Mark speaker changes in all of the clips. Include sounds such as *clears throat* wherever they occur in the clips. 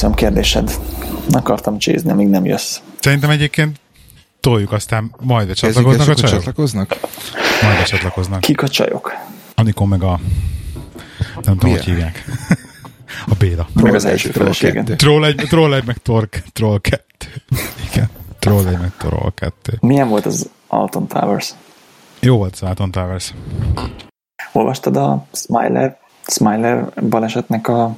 Speaker 1: Köszönöm kérdésed. Akartam csézni, amíg nem jössz.
Speaker 2: Szerintem egyébként toljuk, aztán majd a csatlakoznak a csajok?
Speaker 3: csatlakoznak?
Speaker 2: Majd a csatlakoznak.
Speaker 1: Kik a csajok?
Speaker 2: Anikon meg a... Nem tudom, hogy hívják. *laughs* A Béla.
Speaker 1: Meg az első feleséged.
Speaker 2: Troll egy, troll egy meg Tork, Troll 2. Igen. Troll egy meg Troll 2.
Speaker 1: Milyen volt az Alton Towers?
Speaker 2: Jó volt az Alton Towers.
Speaker 1: Olvastad a Smiler, Smiler balesetnek a,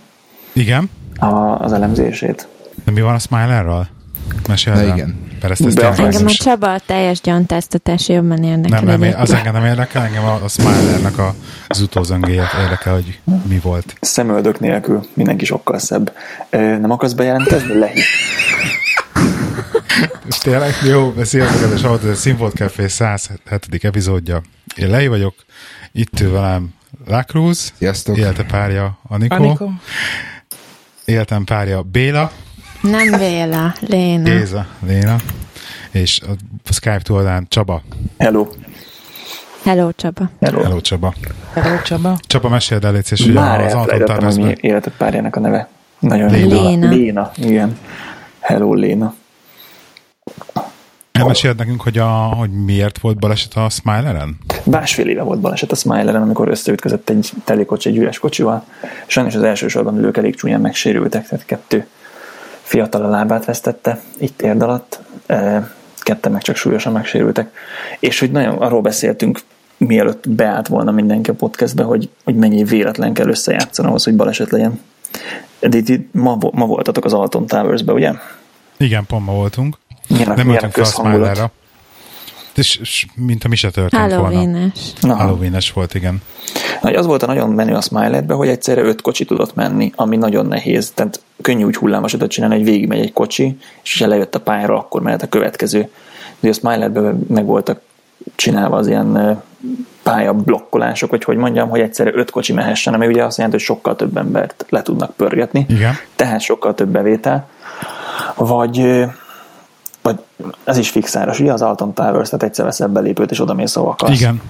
Speaker 2: Igen?
Speaker 1: A, az elemzését?
Speaker 2: De mi van a Smilerral? Mesélj el.
Speaker 3: igen.
Speaker 2: Persze,
Speaker 1: Be-
Speaker 2: tényleg
Speaker 4: Engem a Csaba a teljes gyantáztatás jobban érdekel.
Speaker 2: nem, nem, az engem nem érdekel, engem a, a Smilernek a, az utózöngéjét érdekel, hogy mi volt.
Speaker 1: Szemöldök nélkül, mindenki sokkal szebb. Ö, Nem akarsz bejelentkezni? Lehi.
Speaker 2: És tényleg jó, sziasztok, kedves hallgatók, ez a Színfolt Café 107. epizódja. Én Lei vagyok, itt ül velem Lacruz,
Speaker 3: Sziasztok.
Speaker 2: élte párja Anikó,
Speaker 5: Anikó.
Speaker 2: Éltem párja Béla,
Speaker 4: Nem Béla, Léna.
Speaker 2: Géza, Léna, és a Skype túloldán Csaba.
Speaker 1: Hello.
Speaker 4: Hello Csaba.
Speaker 1: Hello.
Speaker 2: Hello Csaba.
Speaker 5: Hello, Csaba.
Speaker 2: Csaba, meséld el, szíves, hogy
Speaker 1: Már
Speaker 2: az Anton
Speaker 1: hogy mi életed párjának a neve. Nagyon
Speaker 2: Léna.
Speaker 4: Léna.
Speaker 1: Léna, igen. Hello, Léna.
Speaker 2: Elmeséld nekünk, hogy, a, hogy miért volt baleset a Smileren?
Speaker 1: Másfél éve volt baleset a Smileren, amikor összeütközött egy telikocsi egy üres kocsival. Sajnos az első sorban ülők elég csúnyán megsérültek, tehát kettő fiatal a lábát vesztette itt érd alatt, eh, ketten meg csak súlyosan megsérültek. És hogy nagyon arról beszéltünk, mielőtt beállt volna mindenki a podcastbe, hogy, hogy mennyi véletlen kell összejátszani ahhoz, hogy baleset legyen. De itt, itt ma, ma voltatok az Alton Towers-be, ugye?
Speaker 2: Igen, pont ma voltunk.
Speaker 1: Milyen, a-
Speaker 2: Nem
Speaker 1: milyen a
Speaker 2: ültünk fel a
Speaker 1: közhangulat?
Speaker 2: Smilerra. És, és mint mi se történt volna.
Speaker 4: Halloween-es.
Speaker 1: Na,
Speaker 2: halloween volt, igen.
Speaker 1: Nagy az volt a nagyon menő a Smiletbe, hogy egyszerre öt kocsi tudott menni, ami nagyon nehéz. Tehát könnyű úgy hullámosodat csinálni, hogy végigmegy egy kocsi, és ha lejött a pályára, akkor mehet a következő. De a Smiletben meg voltak csinálva az ilyen ö, pálya blokkolások, hogy hogy mondjam, hogy egyszerre öt kocsi mehessen, ami ugye azt jelenti, hogy sokkal több embert le tudnak pörgetni.
Speaker 2: Igen.
Speaker 1: Tehát sokkal több bevétel. Vagy, vagy ez is fixáros, ugye az Alton Towers, tehát egyszer veszel belépőt, és oda mész, ahol akarsz.
Speaker 2: Igen.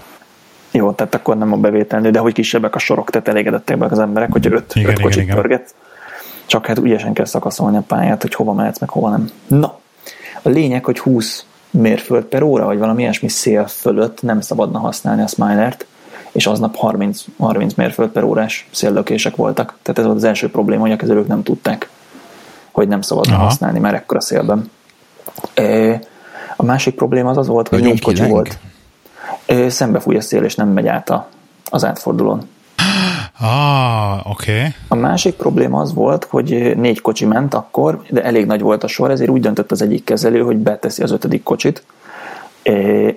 Speaker 1: Jó, tehát akkor nem a bevételnő, de hogy kisebbek a sorok, tehát elégedettek meg az emberek, hogy öt,
Speaker 2: Igen,
Speaker 1: öt
Speaker 2: igen,
Speaker 1: kocsit
Speaker 2: igen.
Speaker 1: pörget. Csak hát ügyesen kell szakaszolni a pályát, hogy hova mehetsz, meg hova nem. Na, a lényeg, hogy 20 mérföld per óra, vagy valami ilyesmi szél fölött nem szabadna használni a Smilert, és aznap 30, 30 mérföld per órás széllökések voltak. Tehát ez volt az első probléma, hogy a kezelők nem tudták, hogy nem szabadna
Speaker 2: Aha.
Speaker 1: használni már ekkora szélben. A másik probléma az az volt, hogy
Speaker 3: Nagyon
Speaker 1: négy kocsi
Speaker 3: kileng?
Speaker 1: volt. Szembe fúj a szél, és nem megy át a, az átfordulón.
Speaker 2: Ah, oké. Okay.
Speaker 1: A másik probléma az volt, hogy négy kocsi ment akkor, de elég nagy volt a sor, ezért úgy döntött az egyik kezelő, hogy beteszi az ötödik kocsit.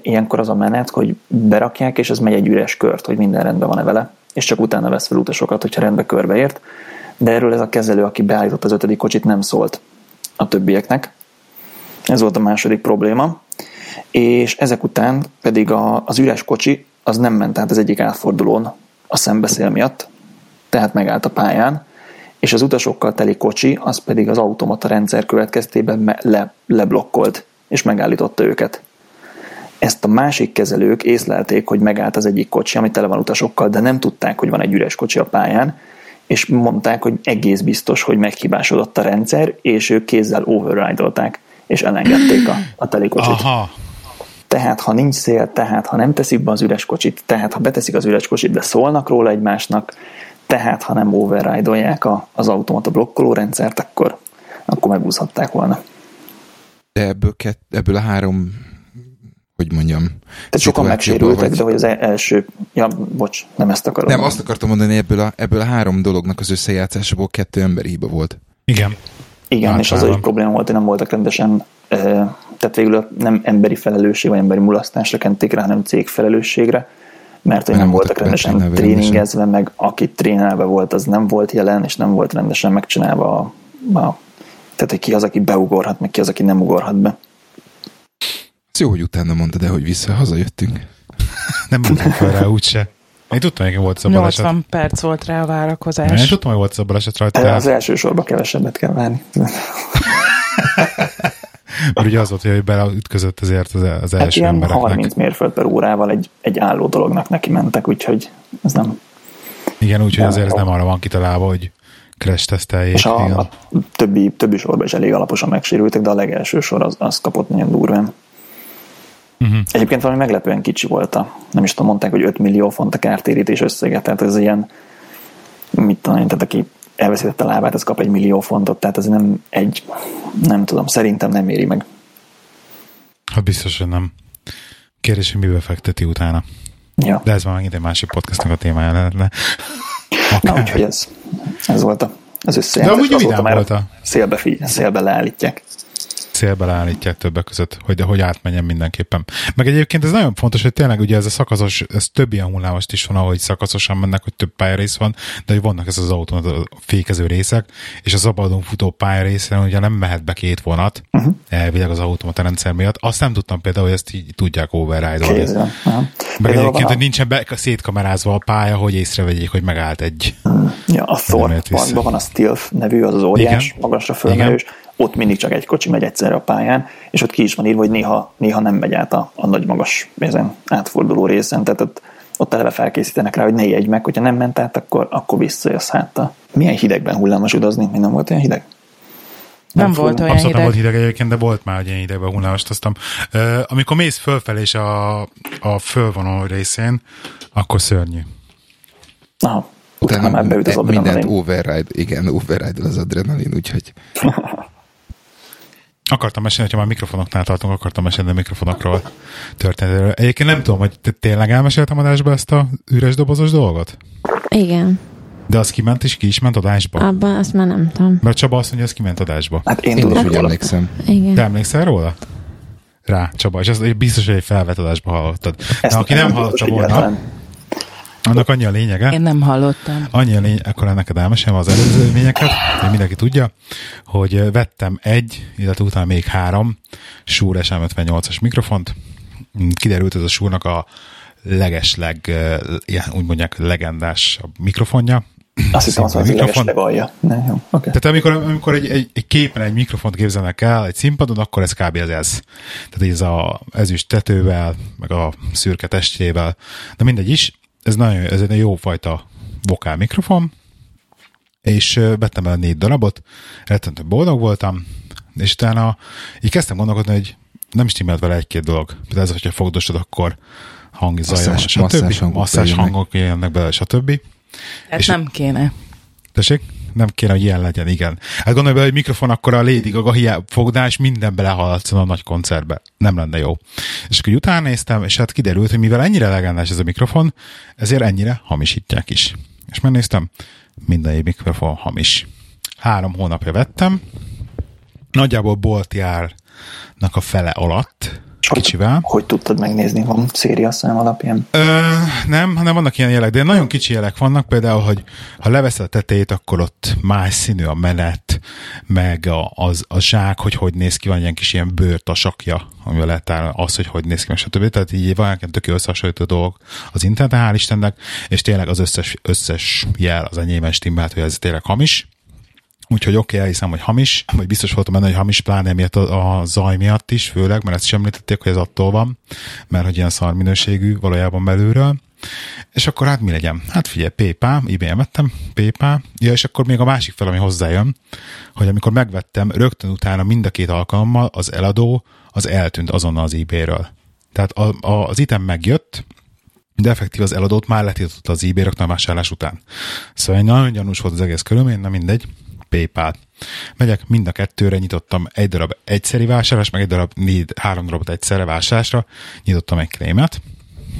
Speaker 1: Ilyenkor az a menet, hogy berakják, és ez megy egy üres kört, hogy minden rendben van-e vele, és csak utána vesz fel utasokat, hogyha rendbe körbeért. De erről ez a kezelő, aki beállított az ötödik kocsit, nem szólt a többieknek. Ez volt a második probléma. És ezek után pedig a, az üres kocsi az nem ment át az egyik átfordulón a szembeszél miatt, tehát megállt a pályán, és az utasokkal teli kocsi, az pedig az automata rendszer következtében le, leblokkolt, és megállította őket. Ezt a másik kezelők észlelték, hogy megállt az egyik kocsi, ami tele van utasokkal, de nem tudták, hogy van egy üres kocsi a pályán, és mondták, hogy egész biztos, hogy meghibásodott a rendszer, és ők kézzel override-olták, és elengedték a, a teli kocsit.
Speaker 2: Aha.
Speaker 1: Tehát, ha nincs szél, tehát, ha nem teszik be az üres kocsit, tehát, ha beteszik az üres kocsit, de szólnak róla egymásnak, tehát, ha nem override-olják a, az automata blokkoló rendszert, akkor, akkor megúszhatták volna.
Speaker 3: De ebből, kett, ebből a három, hogy mondjam,
Speaker 1: Tehát sokan megsérültek,
Speaker 3: vagy-
Speaker 1: de hogy az első... Ja, bocs, nem ezt akarom.
Speaker 3: Nem,
Speaker 1: mondani.
Speaker 3: azt akartam mondani, ebből a, ebből a három dolognak az összejátszásából kettő emberi hiba volt.
Speaker 2: Igen.
Speaker 1: Igen, és az egy probléma volt, hogy nem voltak rendesen, eh, tehát végül a- nem emberi felelősség, vagy emberi mulasztásra kenték rá, hanem cég felelősségre, mert hogy
Speaker 3: Nem
Speaker 1: nem,
Speaker 3: voltak
Speaker 1: rendesen tréningezve, meg aki trénelve volt, az nem volt jelen, és nem volt rendesen megcsinálva a, a tehát, hogy ki az, aki beugorhat, meg ki az, aki nem ugorhat be.
Speaker 3: Ez jó, hogy utána mondtad, de hogy vissza hazajöttünk.
Speaker 2: Nem mondtam fel rá úgyse. Én tudtam, hogy volt baleset.
Speaker 5: 80 perc volt rá a
Speaker 2: Nem, Én
Speaker 5: várakozás.
Speaker 2: tudtam, hogy volt a baleset rajta,
Speaker 1: Az
Speaker 2: tehát,
Speaker 1: első sorban kevesebbet kell várni. *laughs*
Speaker 2: mert ugye az volt, hogy beleütközött ezért az, az
Speaker 1: Hát
Speaker 2: első
Speaker 1: ilyen
Speaker 2: embereknek.
Speaker 1: 30 mérföld per órával egy, egy álló dolognak neki mentek, úgyhogy ez nem,
Speaker 2: Igen, úgyhogy azért ez nem arra van kitalálva, hogy crash teszteljék.
Speaker 1: És a,
Speaker 2: igen.
Speaker 1: a többi, többi sorban is elég alaposan megsérültek, de a legelső sor az, az kapott nagyon durván.
Speaker 2: Uh-huh.
Speaker 1: Egyébként valami meglepően kicsi volt a, nem is tudom, mondták, hogy 5 millió font a kártérítés összege, tehát ez ilyen, mit tudom én, tehát aki elveszítette a lábát, az kap egy millió fontot, tehát ez nem egy, nem tudom, szerintem nem éri meg.
Speaker 2: Hát biztos, hogy nem. Kérdés, hogy mibe fekteti utána.
Speaker 1: Ja.
Speaker 2: De ez már megint egy másik podcastnak a témája lehetne.
Speaker 1: Na, úgyhogy ez, ez volt a, az
Speaker 2: De
Speaker 1: összejelzés.
Speaker 2: amúgy
Speaker 1: Azóta
Speaker 2: vidám volt a
Speaker 1: Szélbe, figy- szélbe leállítják.
Speaker 2: Szélbe leállítják többek között, hogy, hogy átmenjen mindenképpen. Meg egyébként ez nagyon fontos, hogy tényleg ugye ez a szakaszos, ez több ilyen hullámost is van, ahogy szakaszosan mennek, hogy több pályarész van, de hogy vannak ez az autón fékező részek, és a szabadon futó pályarészen ugye nem mehet be két vonat, uh-huh. elvileg az automata rendszer miatt. Azt nem tudtam például, hogy ezt így tudják override-olni.
Speaker 1: Aha.
Speaker 2: Meg
Speaker 1: Például
Speaker 2: egyébként,
Speaker 1: van
Speaker 2: hogy
Speaker 1: a-
Speaker 2: nincsen be, szétkamerázva a pálya, hogy észrevegyék, hogy megállt egy.
Speaker 1: Ja, a Thor van a Stealth nevű, az az óriás,
Speaker 2: Igen.
Speaker 1: magasra fölmerős, ott mindig csak egy kocsi megy egyszerre a pályán, és ott ki is van írva, hogy néha, néha nem megy át a, a nagy magas ezen átforduló részen, tehát ott, ott eleve felkészítenek rá, hogy ne jegy meg, hogyha nem ment át, akkor, akkor visszajössz háttal. Milyen hidegben hullámos utazni? Még nem volt olyan hideg?
Speaker 5: Nem
Speaker 1: fog-
Speaker 5: volt olyan
Speaker 2: Abszolút nem
Speaker 5: hideg.
Speaker 2: volt hideg egyébként, de volt már, hogy ilyen hidegben hullámost aztam. Uh, amikor mész fölfelé és a, a fölvonó részén, akkor szörnyű.
Speaker 1: Aha, utána már beüt az
Speaker 3: mindent
Speaker 1: adrenalin.
Speaker 3: override, igen, override az adrenalin, úgyhogy *laughs*
Speaker 2: Akartam mesélni, hogyha már mikrofonoknál tartunk, akartam mesélni a mikrofonokról történetről. Egyébként nem tudom, hogy te tényleg elmeséltem adásba ezt a üres dobozos dolgot?
Speaker 4: Igen.
Speaker 2: De az kiment és ki is ment adásba?
Speaker 4: Abban azt már nem tudom.
Speaker 2: Mert Csaba azt mondja, hogy ez kiment adásba.
Speaker 1: Hát én,
Speaker 3: én is
Speaker 1: tudom, hogy
Speaker 3: emlékszem.
Speaker 4: Igen.
Speaker 2: Te emlékszel róla? Rá, Csaba, és ezt biztos, hogy egy felvett adásba hallottad.
Speaker 1: ezt
Speaker 2: De aki nem hallotta volna. Annak annyi a lényege,
Speaker 5: Én nem hallottam.
Speaker 2: Annyi a lény, akkor neked elmesélem az előző élményeket, hogy mindenki tudja, hogy vettem egy, illetve utána még három Shure SM58-as mikrofont. Kiderült ez a Shure-nak a legesleg, ilyen, úgy mondják, legendás mikrofonja.
Speaker 1: Azt hiszem, az az leges legalja. Ne, jó, oké.
Speaker 2: Tehát amikor, amikor egy, egy, egy képen egy mikrofont képzelnek el egy színpadon, akkor ez kb. az ez. Tehát ez a ezüst tetővel, meg a szürke testjével. De mindegy is, ez nagyon ez egy jó fajta vokál mikrofon, és vettem el négy darabot, rettentő boldog voltam, és utána így kezdtem gondolkodni, hogy nem stimmelt vele egy-két dolog. Például ez, hogyha fogdosod, akkor hangi
Speaker 3: Masszás-
Speaker 2: stb.
Speaker 3: masszás hangok
Speaker 2: Masszás
Speaker 3: jönnek.
Speaker 2: hangok jönnek bele, stb.
Speaker 5: Tehát
Speaker 2: És-
Speaker 5: nem kéne.
Speaker 2: Tessék? Nem kéne, hogy ilyen legyen, igen. Hát gondolj bele, hogy mikrofon akkor a Lady Gaga hiába fogdás, minden belehallatszon a nagy koncertbe. Nem lenne jó. És akkor utána néztem, és hát kiderült, hogy mivel ennyire legendás ez a mikrofon, ezért ennyire hamisítják is. És megnéztem, minden mikrofon hamis. Három hónapja vettem, nagyjából bolti árnak a fele alatt, kicsivel.
Speaker 1: Hogy tudtad megnézni? Van széria szám alapján?
Speaker 2: Ö, nem, hanem vannak ilyen jelek, de nagyon kicsi jelek vannak, például, hogy ha leveszed a tetejét, akkor ott más színű a menet, meg a, az, a zsák, hogy hogy néz ki, van ilyen kis ilyen bőrtasakja, amivel lehet állni, az, hogy hogy néz ki, meg stb. Tehát így van ilyen tök összehasonlító dolgok az interneten, hál' Istennek, és tényleg az összes, összes jel az enyémben stimmelt, hogy ez tényleg hamis. Úgyhogy oké, okay, elhiszem, hogy hamis, vagy biztos voltam benne, hogy hamis, pláne miatt a, a zaj miatt is, főleg, mert ezt sem említették, hogy ez attól van, mert hogy ilyen szar minőségű valójában belülről. És akkor hát mi legyen? Hát figyelj, PayPal, ebay vettem, PayPal, ja, és akkor még a másik fel, ami hozzájön, hogy amikor megvettem, rögtön utána mind a két alkalommal az eladó az eltűnt azonnal az eBay-ről. Tehát a, a, az item megjött, de effektív az eladót már letiltott az eBay rögtön a vásárlás után. Szóval nagyon gyanús volt az egész körülmény, na mindegy, PayPal. Megyek, mind a kettőre nyitottam egy darab egyszeri vásárlás, meg egy darab négy, három darabot egyszerre vásárlásra, nyitottam egy klémet,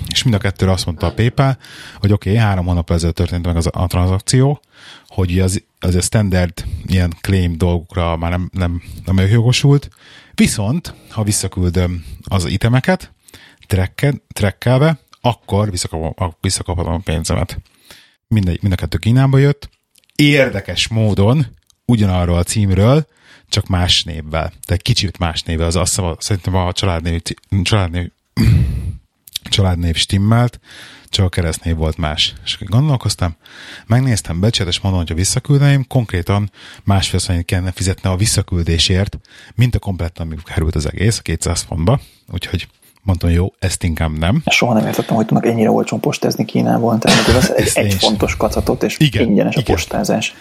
Speaker 2: és mind a kettőre azt mondta a PayPal, hogy oké, okay, három hónap ezelőtt történt meg az a tranzakció, hogy az, az a standard ilyen claim dolgokra már nem, nem, nem jogosult, viszont ha visszaküldöm az itemeket, tracked, trackelve, akkor visszakapom, visszakaphatom a pénzemet. Mindegy, mind a kettő Kínába jött. Érdekes módon ugyanarról a címről, csak más névvel. Tehát kicsit más névvel. Az azt szerintem a családnév, családnév, családnév stimmelt, csak a keresztnév volt más. És gondolkoztam, megnéztem becset, és mondom, hogy ha visszaküldeném, konkrétan másfél szóval kellene fizetni a visszaküldésért, mint a komplett, amíg került az egész, a 200 fontba. Úgyhogy mondtam, jó, ezt inkább nem.
Speaker 1: Soha nem értettem, hogy tudnak ennyire olcsón postázni Kínából. Tehát *laughs* vesz egy,
Speaker 2: Ezt
Speaker 1: egy fontos kacatot, és
Speaker 2: Igen,
Speaker 1: ingyenes a
Speaker 2: igen.
Speaker 1: postázás.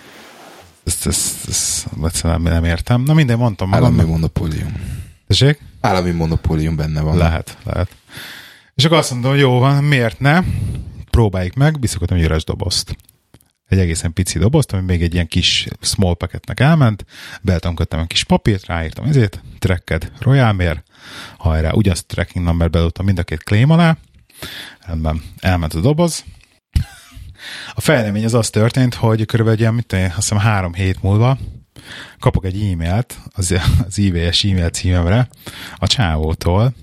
Speaker 2: ezt, ezt, ezt, egyszerűen nem, nem értem. Na minden, mondtam
Speaker 3: Állami
Speaker 2: magamnak.
Speaker 3: monopólium.
Speaker 2: Tessék?
Speaker 3: Állami monopólium benne van.
Speaker 2: Lehet, lehet. És akkor azt mondom, jó van, miért ne? Próbáljuk meg, biszogatom egy üres dobozt. Egy egészen pici dobozt, ami még egy ilyen kis small packetnek elment, beltamködtem egy kis papírt, ráírtam ezért, tracked Royalmér, hajrá, ugyanazt tracking number bedobtam mind a két claim alá, rendben, elment a doboz. A fejlemény az az történt, hogy körülbelül ilyen, mit tudom, azt hiszem három hét múlva kapok egy e-mailt az, az IVS e-mail címemre a csávótól,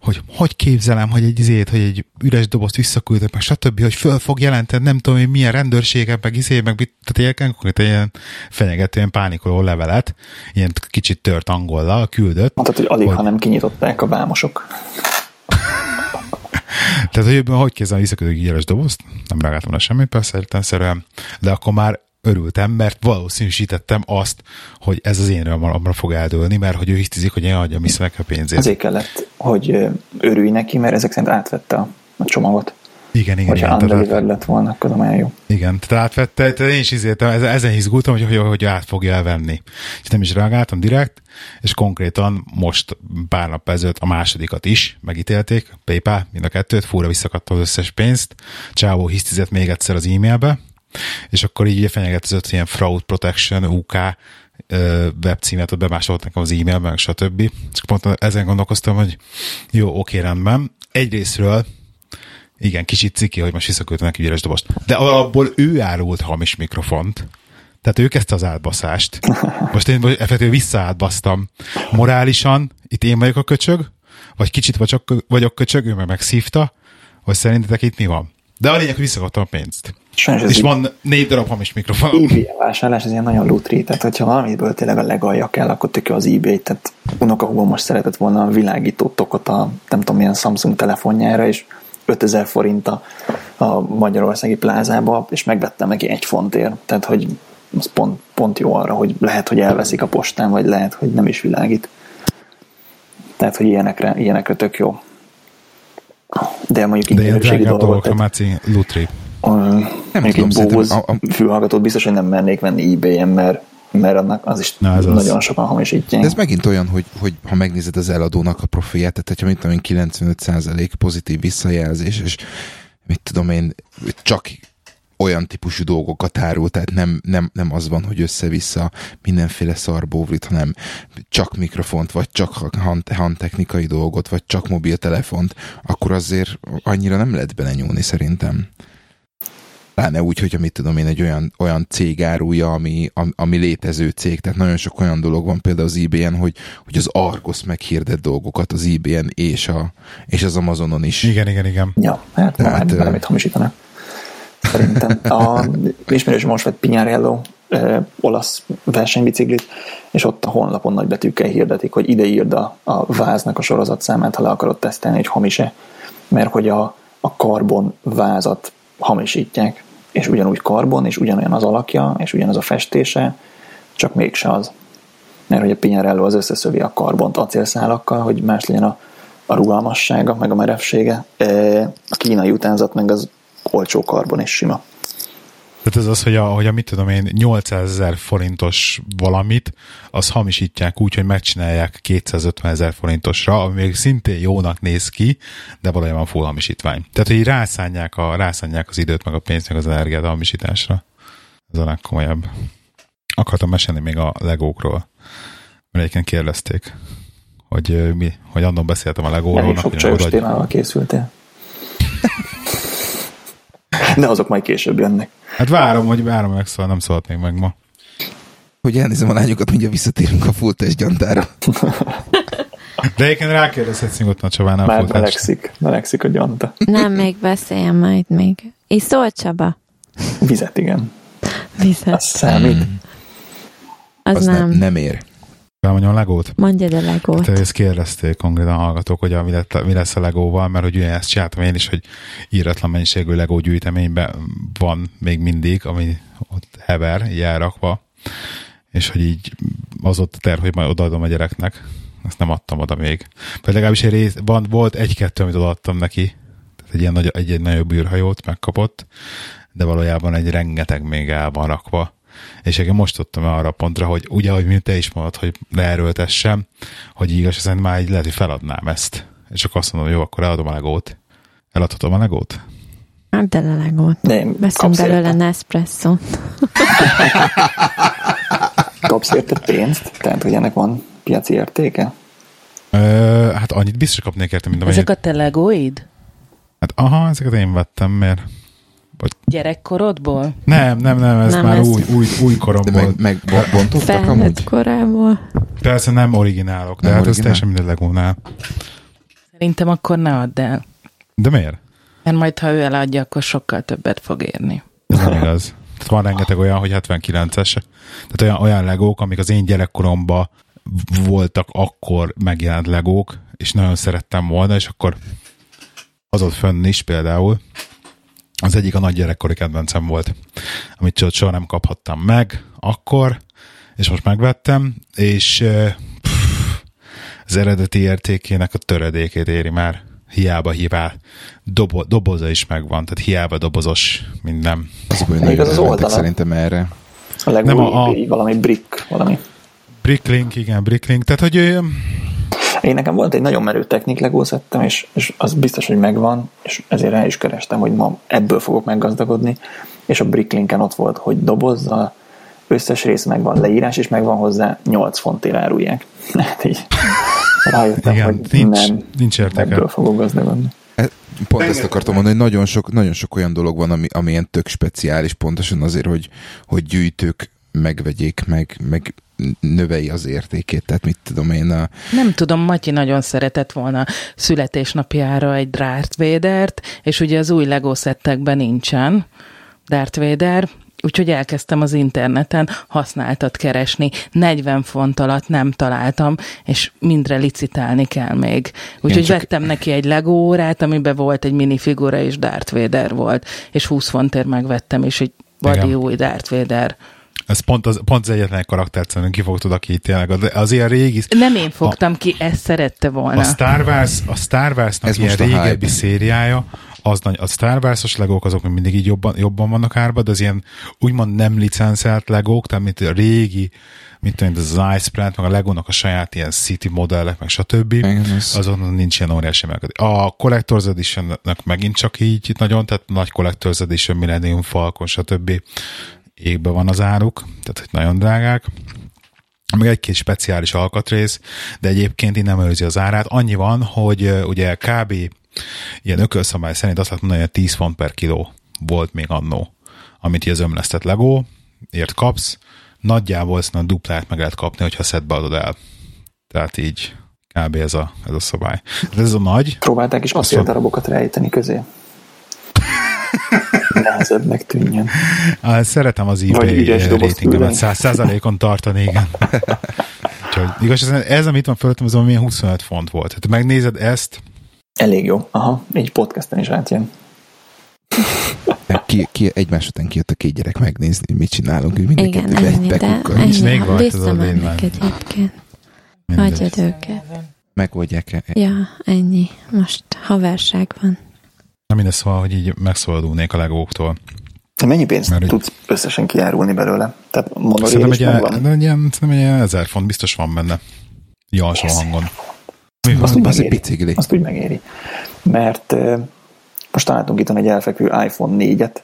Speaker 2: hogy hogy képzelem, hogy egy izét, hogy egy üres dobozt visszaküldök, meg stb., hogy föl fog jelenteni, nem tudom, hogy milyen rendőrségek, meg izé, meg tehát ilyen, konkrétan ilyen fenyegető, ilyen pánikoló levelet, ilyen kicsit tört angollal küldött.
Speaker 1: Mondtad, hogy alig,
Speaker 2: Hogy-
Speaker 1: ha nem kinyitották a vámosok. *laughs*
Speaker 2: Tehát, hogy hogy képzelem, visszaküldök egy üres dobozt, nem reagáltam rá semmit, persze értelemszerűen, de akkor már örültem, mert valószínűsítettem azt, hogy ez az én romalomra fog eldőlni, mert hogy ő hisztizik, hogy én adjam vissza neki a pénzét.
Speaker 1: Ezért kellett, hogy örülj neki, mert ezek szerint átvette a, csomagot.
Speaker 2: Igen, igen,
Speaker 1: Hogyha
Speaker 2: igen. Tehát,
Speaker 1: lett volna, akkor az olyan jó.
Speaker 2: igen, tehát átvette, tehát én is izéltem, ezen izgultam, hogy, hogy, hogy át fogja elvenni. És nem is reagáltam direkt, és konkrétan most pár nap ezelőtt a másodikat is megítélték, PayPal, mind a kettőt, fúra visszakadta az összes pénzt, Csávó hisztizett még egyszer az e-mailbe, és akkor így fenyegetezett ilyen fraud protection, UK webcímet, ott bemásolt nekem az e-mailben, stb. És pont ezen gondolkoztam, hogy jó, oké, rendben. Egyrésztről igen, kicsit ciki, hogy most visszaküldte neki üres dobost. De abból ő árult hamis mikrofont. Tehát ő kezdte az átbaszást. Most én effektíve visszaátbasztam. Morálisan, itt én vagyok a köcsög, vagy kicsit vagyok, vagyok köcsög, ő meg megszívta, hogy szerintetek itt mi van. De a lényeg, hogy visszakaptam a pénzt.
Speaker 1: Sajnos
Speaker 2: És van négy darab hamis mikrofon.
Speaker 1: eBay vásárlás, ez ilyen nagyon lutri, tehát hogyha valamiből tényleg a legalja kell, akkor tök jó az eBay, tehát unokahúgom most szeretett volna a világító tokot a nem tudom milyen Samsung telefonjára, és 5000 forint a, a magyarországi plázába, és megvettem neki egy fontért, tehát hogy az pont, pont jó arra, hogy lehet, hogy elveszik a postán, vagy lehet, hogy nem is világít. Tehát, hogy ilyenekre, ilyenekre tök jó. De mondjuk
Speaker 2: De ilyen drágább dolgokra,
Speaker 1: tehát-
Speaker 2: Máci, lutri.
Speaker 1: Nem
Speaker 3: tudom,
Speaker 1: Bose
Speaker 3: a- a-
Speaker 1: fülhallgatót biztos, hogy nem mernék venni ebay-en, mert, mert annak az is
Speaker 2: Na, ez az.
Speaker 1: nagyon sokan hamisítják.
Speaker 3: De ez megint olyan, hogy, hogy ha megnézed az eladónak a profilját, tehát hogyha mit tudom én 95% pozitív visszajelzés, és mit tudom én, csak olyan típusú dolgokat árul, tehát nem, nem, nem az van, hogy össze-vissza mindenféle szarbóvrit, hanem csak mikrofont, vagy csak hand, handtechnikai dolgot, vagy csak mobiltelefont, akkor azért annyira nem lehet belenyúlni szerintem. Pláne úgy, hogyha mit tudom én, egy olyan, olyan cég árulja, ami, ami, ami létező cég. Tehát nagyon sok olyan dolog van például az eBay-en, hogy, hogy az Argos meghirdet dolgokat az eBay-en és, a, és az Amazonon is.
Speaker 2: Igen, igen, igen.
Speaker 1: Ja, hát
Speaker 3: Tehát,
Speaker 1: valamit hamisítanak. Szerintem. A ismerős most vett Pinyarello ö, olasz versenybiciklit, és ott a honlapon nagy betűkkel hirdetik, hogy ide írd a, a váznak a sorozatszámát, ha le akarod tesztelni, hogy hamis-e, mert hogy a, a karbon vázat hamisítják, és ugyanúgy karbon, és ugyanolyan az alakja, és ugyanaz a festése, csak mégse az. Mert hogy a Pinyarello az összeszövi a karbont acélszálakkal, hogy más legyen a, a rugalmassága, meg a merevsége. E, A kínai utánzat meg az olcsó karbon és sima.
Speaker 2: Tehát ez az, hogy a, hogy a mit tudom én, 800 ezer forintos valamit, az hamisítják úgy, hogy megcsinálják 250 ezer forintosra, ami még szintén jónak néz ki, de valójában full hamisítvány. Tehát, hogy rászánják, a, rászánják az időt, meg a pénzt, meg az energiát a hamisításra. Ez a legkomolyabb. Akartam mesélni még a legókról, mert egyébként kérdezték, hogy mi, hogy annon beszéltem a legóról.
Speaker 1: Elég sok csajos témával készültél. De azok majd később jönnek.
Speaker 2: Hát várom, hogy várom, meg szóval nem szólt még meg ma.
Speaker 3: Hogy elnézem a lányokat, mindjárt visszatérünk a full test gyantára.
Speaker 2: De egyébként rákérdezhetsz nyugodtan a Csabánál.
Speaker 1: Már melegszik, melegszik a gyanta.
Speaker 4: Nem, még beszéljen majd még. Iszol, Csaba?
Speaker 1: Vizet, igen.
Speaker 4: Vizet.
Speaker 1: Az számít.
Speaker 4: Az,
Speaker 3: Az
Speaker 4: nem.
Speaker 3: nem, nem ér.
Speaker 2: Elmondjam a legót?
Speaker 4: Mondja a legót.
Speaker 2: Te ezt kérdezték konkrétan hallgatók, hogy a, mi, lett, mi lesz a legóval, mert hogy ugye ezt csináltam én is, hogy íratlan mennyiségű legó gyűjteményben van még mindig, ami ott hever, így elrakva, és hogy így az ott a terv, hogy majd odaadom a gyereknek. Ezt nem adtam oda még. Vagy legalábbis egy rész, van, volt egy-kettő, amit odaadtam neki. Tehát egy ilyen nagy, egy, egy nagyobb űrhajót megkapott, de valójában egy rengeteg még el van rakva. És én most tudtam arra a pontra, hogy ugye, hogy mint te is mondod, hogy leerőltessem, hogy igaz, szerint már így lehet, hogy feladnám ezt. És akkor azt mondom, jó, akkor eladom a legót. Eladhatom a legót?
Speaker 4: Hát de a legót.
Speaker 1: Én
Speaker 4: Veszünk
Speaker 1: kapsz
Speaker 4: belőle? Nespresso.
Speaker 1: Kapsz érte pénzt? Tehát, hogy ennek van piaci értéke?
Speaker 2: Ö, hát annyit biztos kapnék érte, mint amennyit.
Speaker 5: Ezek a te legóid?
Speaker 2: Hát aha, ezeket én vettem, mert...
Speaker 5: Gyerekkorodból?
Speaker 2: Nem, nem, nem, ez
Speaker 4: Nem,
Speaker 2: már
Speaker 4: ez-
Speaker 2: új, új, új
Speaker 3: De
Speaker 2: koromból.
Speaker 3: meg, meg bo- bontottak amúgy?
Speaker 4: korából.
Speaker 2: Persze nem originálok, de
Speaker 3: Nem
Speaker 2: hát ez
Speaker 3: originál?
Speaker 2: teljesen minden legónál.
Speaker 5: Szerintem akkor ne add el.
Speaker 2: De miért?
Speaker 5: Mert majd, ha ő eladja, akkor sokkal többet fog érni.
Speaker 2: Ez nem igaz. Tehát van rengeteg olyan, hogy 79-es. Tehát olyan, olyan legók, amik az én gyerekkoromban voltak akkor megjelent legók, és nagyon szerettem volna, és akkor az ott fönn is például. Az egyik a nagy gyerekkori kedvencem volt, amit csak soha nem kaphattam meg akkor, és most megvettem, és pff, az eredeti értékének a töredékét éri már. Hiába hívál. Dobo, doboza is megvan, tehát hiába dobozos minden.
Speaker 3: Az baj,
Speaker 1: Még
Speaker 3: nagyon
Speaker 1: az oldala.
Speaker 3: szerintem erre.
Speaker 1: A legúj,
Speaker 2: Nem a- a-
Speaker 1: valami brick, valami.
Speaker 2: Bricklink, igen, Bricklink. Tehát, hogy
Speaker 1: Én nekem volt egy nagyon merő technik legó szettem, és, és az biztos, hogy megvan, és ezért rá is kerestem, hogy ma ebből fogok meggazdagodni, és a Bricklinken ott volt, hogy dobozzal, összes rész megvan, leírás is megvan hozzá, 8 fontért árulják. *laughs* Hát így rájöttem,
Speaker 2: Igen,
Speaker 1: hogy
Speaker 2: nincs-
Speaker 1: nem,
Speaker 2: nincs értéke.
Speaker 1: ebből fogok gazdagodni.
Speaker 3: E, Pont ezt akartam mondani, hogy nagyon sok, nagyon sok olyan dolog van, ami, ami ilyen tök speciális, pontosan azért, hogy, hogy gyűjtők megvegyék, meg, meg növeli az értékét. Tehát mit tudom én, a,
Speaker 5: Nem tudom, Matyi nagyon szeretett volna születésnapjára egy Darth Vader-t, és ugye az új Lego szettekben nincsen Darth Vader, úgyhogy elkezdtem az interneten használtat keresni. 40 font alatt nem találtam, és mindre licitálni kell még. Úgyhogy
Speaker 3: csak-
Speaker 5: vettem neki egy Lego órát, amiben volt egy minifigura, és Darth Vader volt, és 20 fontért megvettem, és egy vadi új Darth Vader.
Speaker 2: Ez pont az, pont az egyetlen karaktert szerintem kifogtad, aki tényleg az, az ilyen régi...
Speaker 5: Nem én fogtam ki, ezt szerette volna.
Speaker 2: A Star Wars, a Star Wars-nak
Speaker 3: Ez
Speaker 2: ilyen
Speaker 3: most a
Speaker 2: régebbi
Speaker 3: hype.
Speaker 2: szériája, az nagy, a Star Wars-os legók azok még mindig így jobban, jobban vannak árba, de az ilyen úgymond nem licenszelt legók, tehát mint a régi, mint tudom, az Ice Plant, meg a Legónak a saját ilyen City modellek, meg stb. Azon nincs ilyen óriási emelkedés. A Collector's edition megint csak így nagyon, tehát nagy Collector's Edition, Millennium Falcon, stb. Égbe van az áruk, tehát hogy nagyon drágák meg egy-két speciális alkatrész, de egyébként így nem őrzi az árát. Annyi van, hogy ugye kb. ilyen ökölszabály szerint azt lehet mondani, hogy 10 font per kiló volt még annó, amit az ömlesztett Lego, ért kapsz, nagyjából ezt a duplát meg lehet kapni, hogyha szedbe adod el. Tehát így kb. ez a, ez a szabály. De ez a nagy,
Speaker 1: Próbálták is acéldarabokat rejteni közé. *laughs* Nehezebbnek tűnjön.
Speaker 2: Á, Szeretem az eBay
Speaker 1: dobozt
Speaker 2: ratingemet
Speaker 1: küldeni.
Speaker 2: 100 százalékon tartani, igen. *laughs* Úgyhogy igaz, ez, ez, amit van fölöttem, az valami 25 font volt. Hát megnézed ezt,
Speaker 1: Elég jó. Aha, így podcasten is átjön.
Speaker 3: ki, ki, egymás után kijött a két gyerek megnézni, hogy mit csinálunk, hogy mind a
Speaker 4: Igen,
Speaker 3: kettő
Speaker 4: ennyi, de
Speaker 2: még
Speaker 4: ennyi,
Speaker 2: van, tudod,
Speaker 4: visszamennek
Speaker 2: én
Speaker 4: egyébként. Hagyjad őket.
Speaker 3: Megoldják -e?
Speaker 4: Ja, ennyi. Most haverság van.
Speaker 2: Na mindez szóval, hogy így megszabadulnék a legóktól.
Speaker 1: Mennyi pénzt
Speaker 2: Mert-
Speaker 1: tudsz összesen kiárulni belőle? Tehát
Speaker 2: Szerintem egy, ilyen,
Speaker 1: megvan.
Speaker 2: de egy ilyen, szerintem egy ilyen ezer font biztos van benne. Így alsó
Speaker 1: Ezer.
Speaker 2: hangon. Mi
Speaker 1: Azt
Speaker 2: van?
Speaker 1: úgy megéri.
Speaker 3: picigli.
Speaker 1: Azt úgy megéri. Mert eh, most találtunk itt egy elfekvő iPhone 4-et,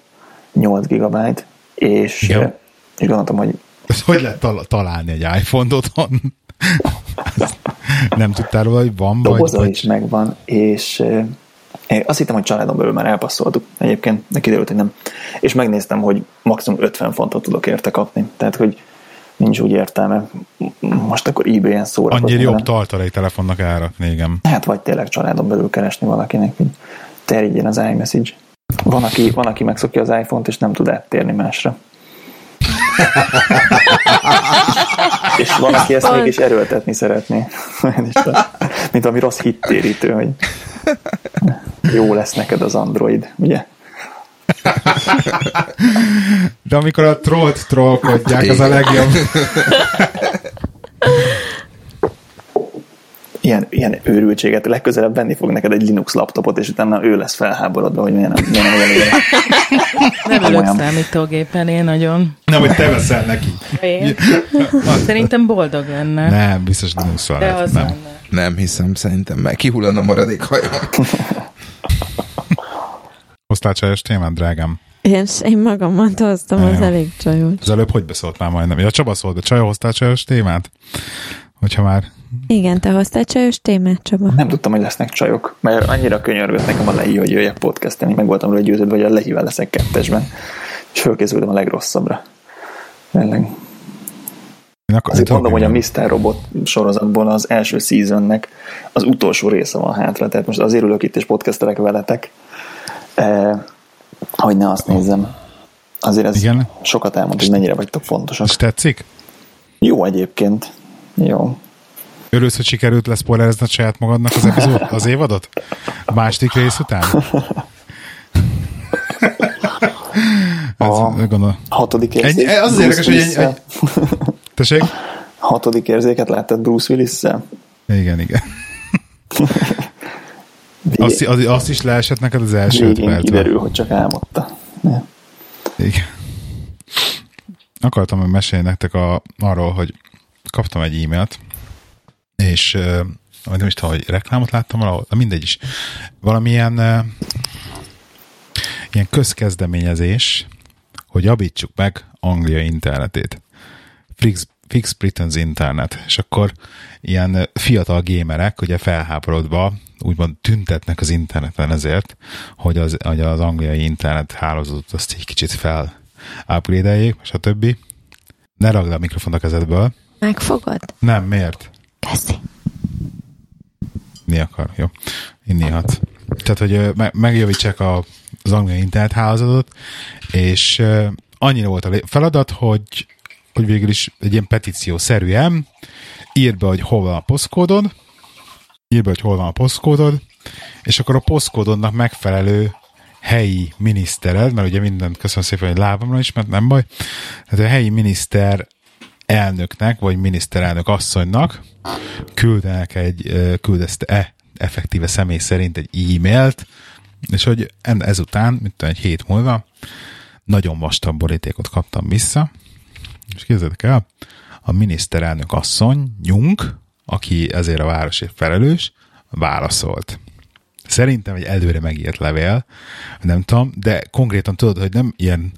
Speaker 1: 8 GB, és,
Speaker 2: Igen.
Speaker 1: eh, és gondoltam, hogy
Speaker 2: Ezt Hogy lehet tal- találni egy iPhone-t otthon? *laughs* Nem tudtál róla, hogy van, vagy,
Speaker 1: doboza
Speaker 2: vagy
Speaker 1: is megvan, és én azt hittem, hogy családon belül már elpasszoltuk egyébként, de kiderült, hogy nem. És megnéztem, hogy maximum 50 fontot tudok érte kapni. Tehát, hogy nincs úgy értelme most akkor eBay-en szórakozni.
Speaker 2: annyira jobb tartalék telefonnak árakni, igen.
Speaker 1: Hát vagy tényleg családon belül keresni valakinek, hogy terjedjen az iMessage. Van aki, van, aki megszokja az iPhone-t, és nem tud áttérni másra. *laughs* és van, aki ezt mégis erőltetni szeretné. *laughs* Mint ami rossz hittérítő, hogy jó lesz neked az Android, ugye?
Speaker 2: De amikor a trollt trollkodják, az a legjobb.
Speaker 1: ilyen, ilyen őrültséget, legközelebb venni fog neked egy Linux laptopot, és utána ő lesz felháborodva, hogy miért nem, miért nem olyan ilyen.
Speaker 5: Nem ülök számítógépen, én nagyon.
Speaker 2: Nem, hogy te veszel neki.
Speaker 5: Én? Szerintem boldog lenne.
Speaker 2: Nem, biztos nem szól. Nem.
Speaker 5: lenne.
Speaker 3: Nem hiszem, szerintem meg kihullan a maradék hajam.
Speaker 2: Hoztál csajos témát, drágám?
Speaker 4: Én, én magammal hoztam, az elég csajos.
Speaker 2: Az előbb hogy beszólt már majdnem? Ja, Csaba szólt, de Csaja hoztál csajos témát? Hogyha már...
Speaker 4: Igen, te hoztál csajos témát, Csaba?
Speaker 1: Nem tudtam, hogy lesznek csajok, mert annyira könyörgött nekem a Lehi, hogy jöjjek podcasteni, meg voltam róla győződve, hogy a Lehivel leszek kettesben, és fölkészültem a legrosszabbra. Tényleg.
Speaker 2: Én akkor,
Speaker 1: Azért mondom, hogy a Mr. Robot sorozatból az első seasonnek az utolsó része van hátra, tehát most azért ülök itt és podcastelek veletek, eh, hogy ne azt nézzem. Azért ez
Speaker 2: Igen.
Speaker 1: sokat elmond, hogy mennyire vagytok fontosak.
Speaker 2: És tetszik?
Speaker 1: Jó egyébként. Jó.
Speaker 2: Örülsz, hogy sikerült leszpoilerezni a saját magadnak az epizód, *laughs* az évadot? A második rész után? *laughs*
Speaker 1: A
Speaker 2: Ez, gondolom.
Speaker 1: hatodik érzék.
Speaker 2: az az
Speaker 1: Bruce
Speaker 2: érdekes, hogy ennyi-
Speaker 1: Willis-szel.
Speaker 2: Tessék?
Speaker 1: Hatodik érzéket láttad Bruce Willis-szel?
Speaker 2: Igen, igen. *laughs* Azt, az, azt is leesett neked az első öt percben.
Speaker 1: kiderül, hogy csak álmodta. Ne.
Speaker 2: Igen. Akartam mesélni nektek a, arról, hogy kaptam egy e-mailt, és uh, nem is tudom, hogy reklámot láttam valahol, de mindegy is. Valamilyen uh, ilyen közkezdeményezés, hogy javítsuk meg Anglia internetét. Fix, Fix Britain's Internet. És akkor ilyen fiatal gémerek ugye felháborodva úgymond tüntetnek az interneten ezért, hogy az, hogy az angliai internet hálózatot azt egy kicsit fel upgrade stb. Ne ragd a mikrofont a kezedből.
Speaker 4: Megfogod?
Speaker 2: Nem, miért?
Speaker 4: Teszi.
Speaker 2: Inni akar, jó. Inni hat. Tehát, hogy me- megjavítsák a, az angliai internet hálózatot, és annyira volt a feladat, hogy, hogy végül is egy ilyen petíció szerűen írd be, hogy hol van a posztkódod, írd be, hogy hol van a posztkódod, és akkor a posztkódodnak megfelelő helyi minisztered, mert ugye mindent köszönöm szépen, hogy lábamra is, mert nem baj, tehát a helyi miniszter elnöknek, vagy miniszterelnök asszonynak küldenek egy, ö, küldezte-e effektíve személy szerint egy e-mailt, és hogy ezután, mint egy hét múlva, nagyon vastag borítékot kaptam vissza, és képzeljétek el, a miniszterelnök asszony, Nyunk, aki ezért a városért felelős, válaszolt. Szerintem egy előre megírt levél, nem tudom, de konkrétan tudod, hogy nem ilyen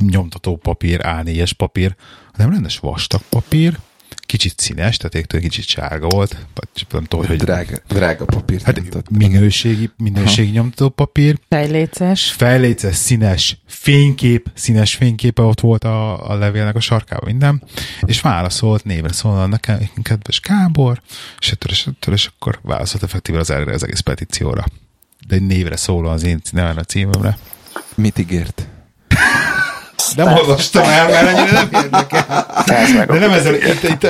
Speaker 2: nyomtató papír, A4-es papír, hanem rendes vastag papír, kicsit színes, tehát egy kicsit sárga volt, vagy nem tudom, hogy
Speaker 3: Drága, drága papírt
Speaker 2: Hát minőségi, minőségi nyomtató papír,
Speaker 5: Fejléces.
Speaker 2: fejléces, színes fénykép, színes fényképe ott volt a, a levélnek a sarkában, minden, és válaszolt névre szólal nekem, kedves Kábor, és ettől, és ettől, és akkor válaszolt effektíve az, erre az egész petícióra. De egy névre szólal az én nevemre, a címemre.
Speaker 3: Mit ígért? *laughs*
Speaker 2: Nem olvastam el, mert ennyire nem érdekel. De nem ezzel, itt, itt,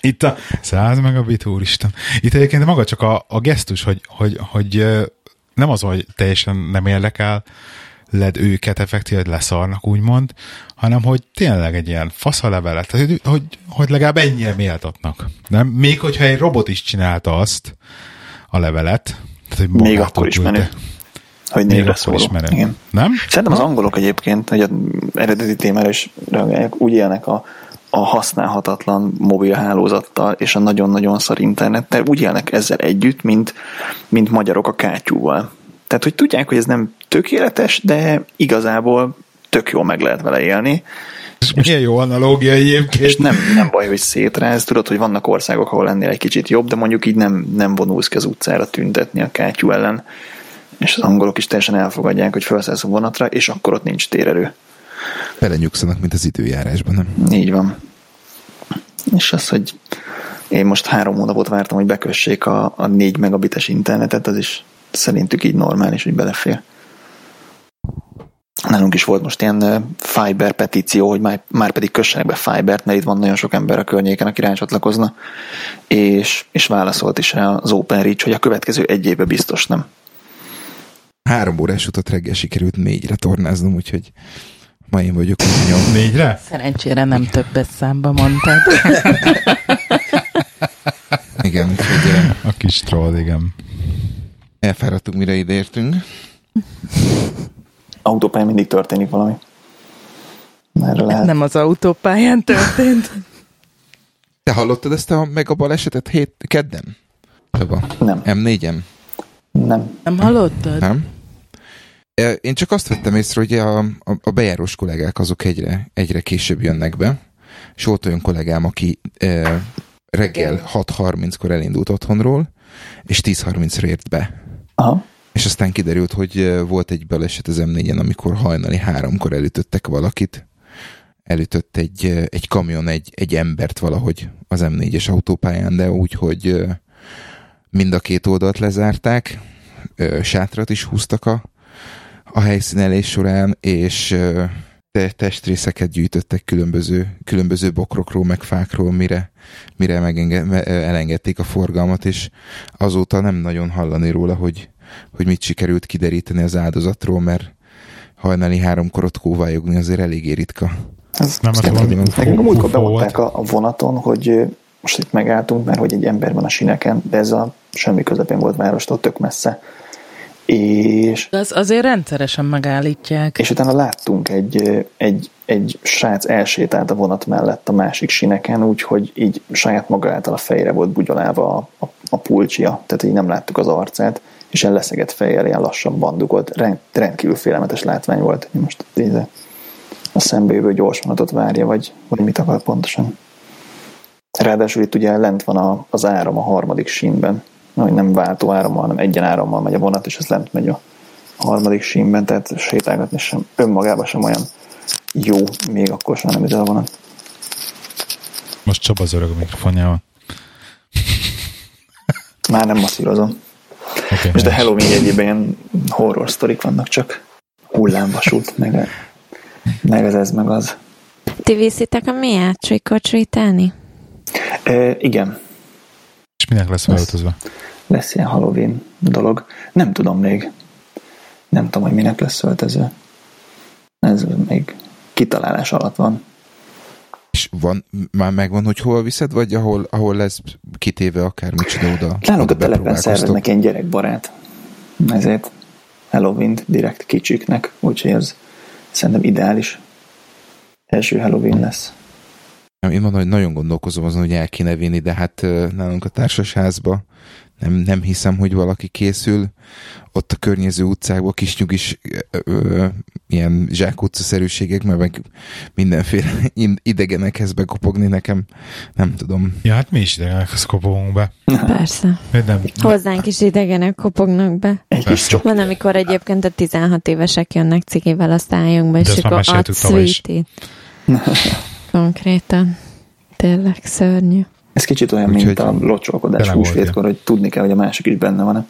Speaker 2: itt a 100 megabit, úristen. Itt egyébként maga csak a, a gesztus, hogy, hogy, hogy nem az, hogy teljesen nem érdekel led őket effektíve, hogy leszarnak, úgymond, hanem hogy tényleg egy ilyen faszalevelet, tehát, hogy, hogy, hogy legalább ennyire méltatnak. Nem? Még hogyha egy robot is csinálta azt, a levelet, tehát, hogy
Speaker 1: Még akkor is menő. Hogy névre szóló. Igen.
Speaker 2: Nem?
Speaker 1: Szerintem az angolok egyébként, hogy az eredeti témára is reagálják, úgy élnek a, a használhatatlan mobil hálózattal és a nagyon-nagyon szar internettel, úgy élnek ezzel együtt, mint, mint magyarok a kátyúval. Tehát, hogy tudják, hogy ez nem tökéletes, de igazából tök jól meg lehet vele élni,
Speaker 2: És milyen jó analógia egyébként.
Speaker 1: és nem, nem baj, hogy szétráz. Tudod, hogy vannak országok, ahol ennél egy kicsit jobb, de mondjuk így nem, nem vonulsz ki az utcára tüntetni a kátyú ellen. És az angolok is teljesen elfogadják, hogy felszállsz a vonatra, és akkor ott nincs térerő.
Speaker 3: Belenyugszanak, mint az időjárásban, nem?
Speaker 1: Így van. És az, hogy én most három hónapot vártam, hogy bekössék a, a 4 megabites internetet, az is szerintük így normális, hogy belefér. Nálunk is volt most ilyen fiber petíció, hogy már, már pedig kössenek be fibert, mert itt van nagyon sok ember a környéken, aki rácsatlakozna, és, és válaszolt is az OpenReach, hogy a következő egy évben biztos nem.
Speaker 3: Három órás utat reggel sikerült négyre tornáznom, úgyhogy ma én vagyok úgy nyom.
Speaker 2: Négyre?
Speaker 5: Szerencsére nem többes számba mondtad. *laughs*
Speaker 3: Igen, úgyhogy
Speaker 2: A kis troll, igen.
Speaker 3: elfáradtunk, mire ide értünk.
Speaker 1: Autópályán mindig történik valami. Erről lehet.
Speaker 5: Nem az autópályán történt. *laughs*
Speaker 3: Te hallottad ezt a meg a balesetet hét, kedden? Csaba.
Speaker 1: Nem.
Speaker 3: M4-en?
Speaker 1: Nem.
Speaker 5: Nem hallottad?
Speaker 3: Nem? Én csak azt vettem észre, hogy a, a, a bejárós kollégák azok egyre, egyre később jönnek be, és volt olyan kollégám, aki e, reggel 6.30-kor elindult otthonról, és 10.30-ra ért be.
Speaker 1: Aha.
Speaker 3: És aztán kiderült, hogy volt egy baleset az M4-en, amikor hajnali háromkor elütöttek valakit. Elütött egy, egy kamion egy, egy embert valahogy az M4-es autópályán, de úgy, hogy mind a két oldalt lezárták, sátrat is húztak a, a helyszínelés során, és testrészeket gyűjtöttek különböző, különböző bokrokról, meg fákról, mire, mire megenge, elengedték a forgalmat, és azóta nem nagyon hallani róla, hogy, hogy mit sikerült kideríteni az áldozatról, mert hajnali háromkor ott kóvályogni azért eléggé ritka.
Speaker 1: Ez
Speaker 2: Nem, az valami
Speaker 1: Nekünk a múltkor bemondták a, a vonaton, hogy most itt megálltunk, mert hogy egy ember van a sineken, de ez a semmi közepén volt várostól, tök messze. És,
Speaker 5: De az azért rendszeresen megállítják.
Speaker 1: és utána láttunk egy, egy, egy srác elsétált a vonat mellett a másik sineken, úgyhogy így saját maga által a fejre volt bugyolálva a, a, a pulcsia, tehát így nem láttuk az arcát, és ilyen leszegett fejjel ilyen lassan bandukolt. Rend, rendkívül félelmetes látvány volt. Most így a szembejövő gyors vonatot várja, vagy, vagy mit akar pontosan. Ráadásul itt ugye lent van a, az áram a harmadik sínben, hogy nem váltó árammal, hanem egyen árammal megy a vonat, és ez lent megy a harmadik sínben, tehát sétálgatni sem önmagában sem olyan jó, még akkor sem nem üzel a vonat.
Speaker 2: Most Csaba zörög a mikrofonjával.
Speaker 1: Már nem masszírozom.
Speaker 2: Okay,
Speaker 1: Most a Halloween egyében ilyen horror sztorik vannak csak. Hullámvasút, meg, meg ez, ez, meg az.
Speaker 4: Ti viszitek a miért trikotrítelni?
Speaker 1: E, igen,
Speaker 2: És minek lesz felöltözve?
Speaker 1: lesz ilyen Halloween dolog. Nem tudom még. Nem tudom, hogy minek lesz öltöző. Ez még kitalálás alatt van.
Speaker 3: És van, már megvan, hogy hol viszed, vagy ahol, ahol lesz kitéve akár micsoda oda?
Speaker 1: Nálunk a telepen szerveznek ilyen gyerekbarát. Ezért halloween direkt kicsiknek, úgyhogy ez szerintem ideális. Első Halloween lesz.
Speaker 3: Nem, Én mondom, hogy nagyon gondolkozom azon, hogy el kéne vinni, de hát nálunk a társasházba nem, nem hiszem, hogy valaki készül. Ott a környező utcákban kis nyugis ö, ö, ilyen zsákutca-szerűségek, mert meg mindenféle *laughs* in- idegenekhez bekopogni nekem, nem tudom.
Speaker 2: Ja, hát mi is idegenek, kopogunk be.
Speaker 4: Persze.
Speaker 2: Nem?
Speaker 4: Hozzánk is idegenek kopognak be.
Speaker 1: Egy.
Speaker 4: Van, amikor egyébként a 16 évesek jönnek cikivel a szájunkba, és akkor ad
Speaker 2: meséltük tavaly is. *laughs*
Speaker 4: Konkrétan. Tényleg szörnyű.
Speaker 1: Ez kicsit olyan,
Speaker 3: Úgyhogy-
Speaker 1: mint a locsolkodás húsvétkor, hogy tudni kell, hogy a másik is benne van.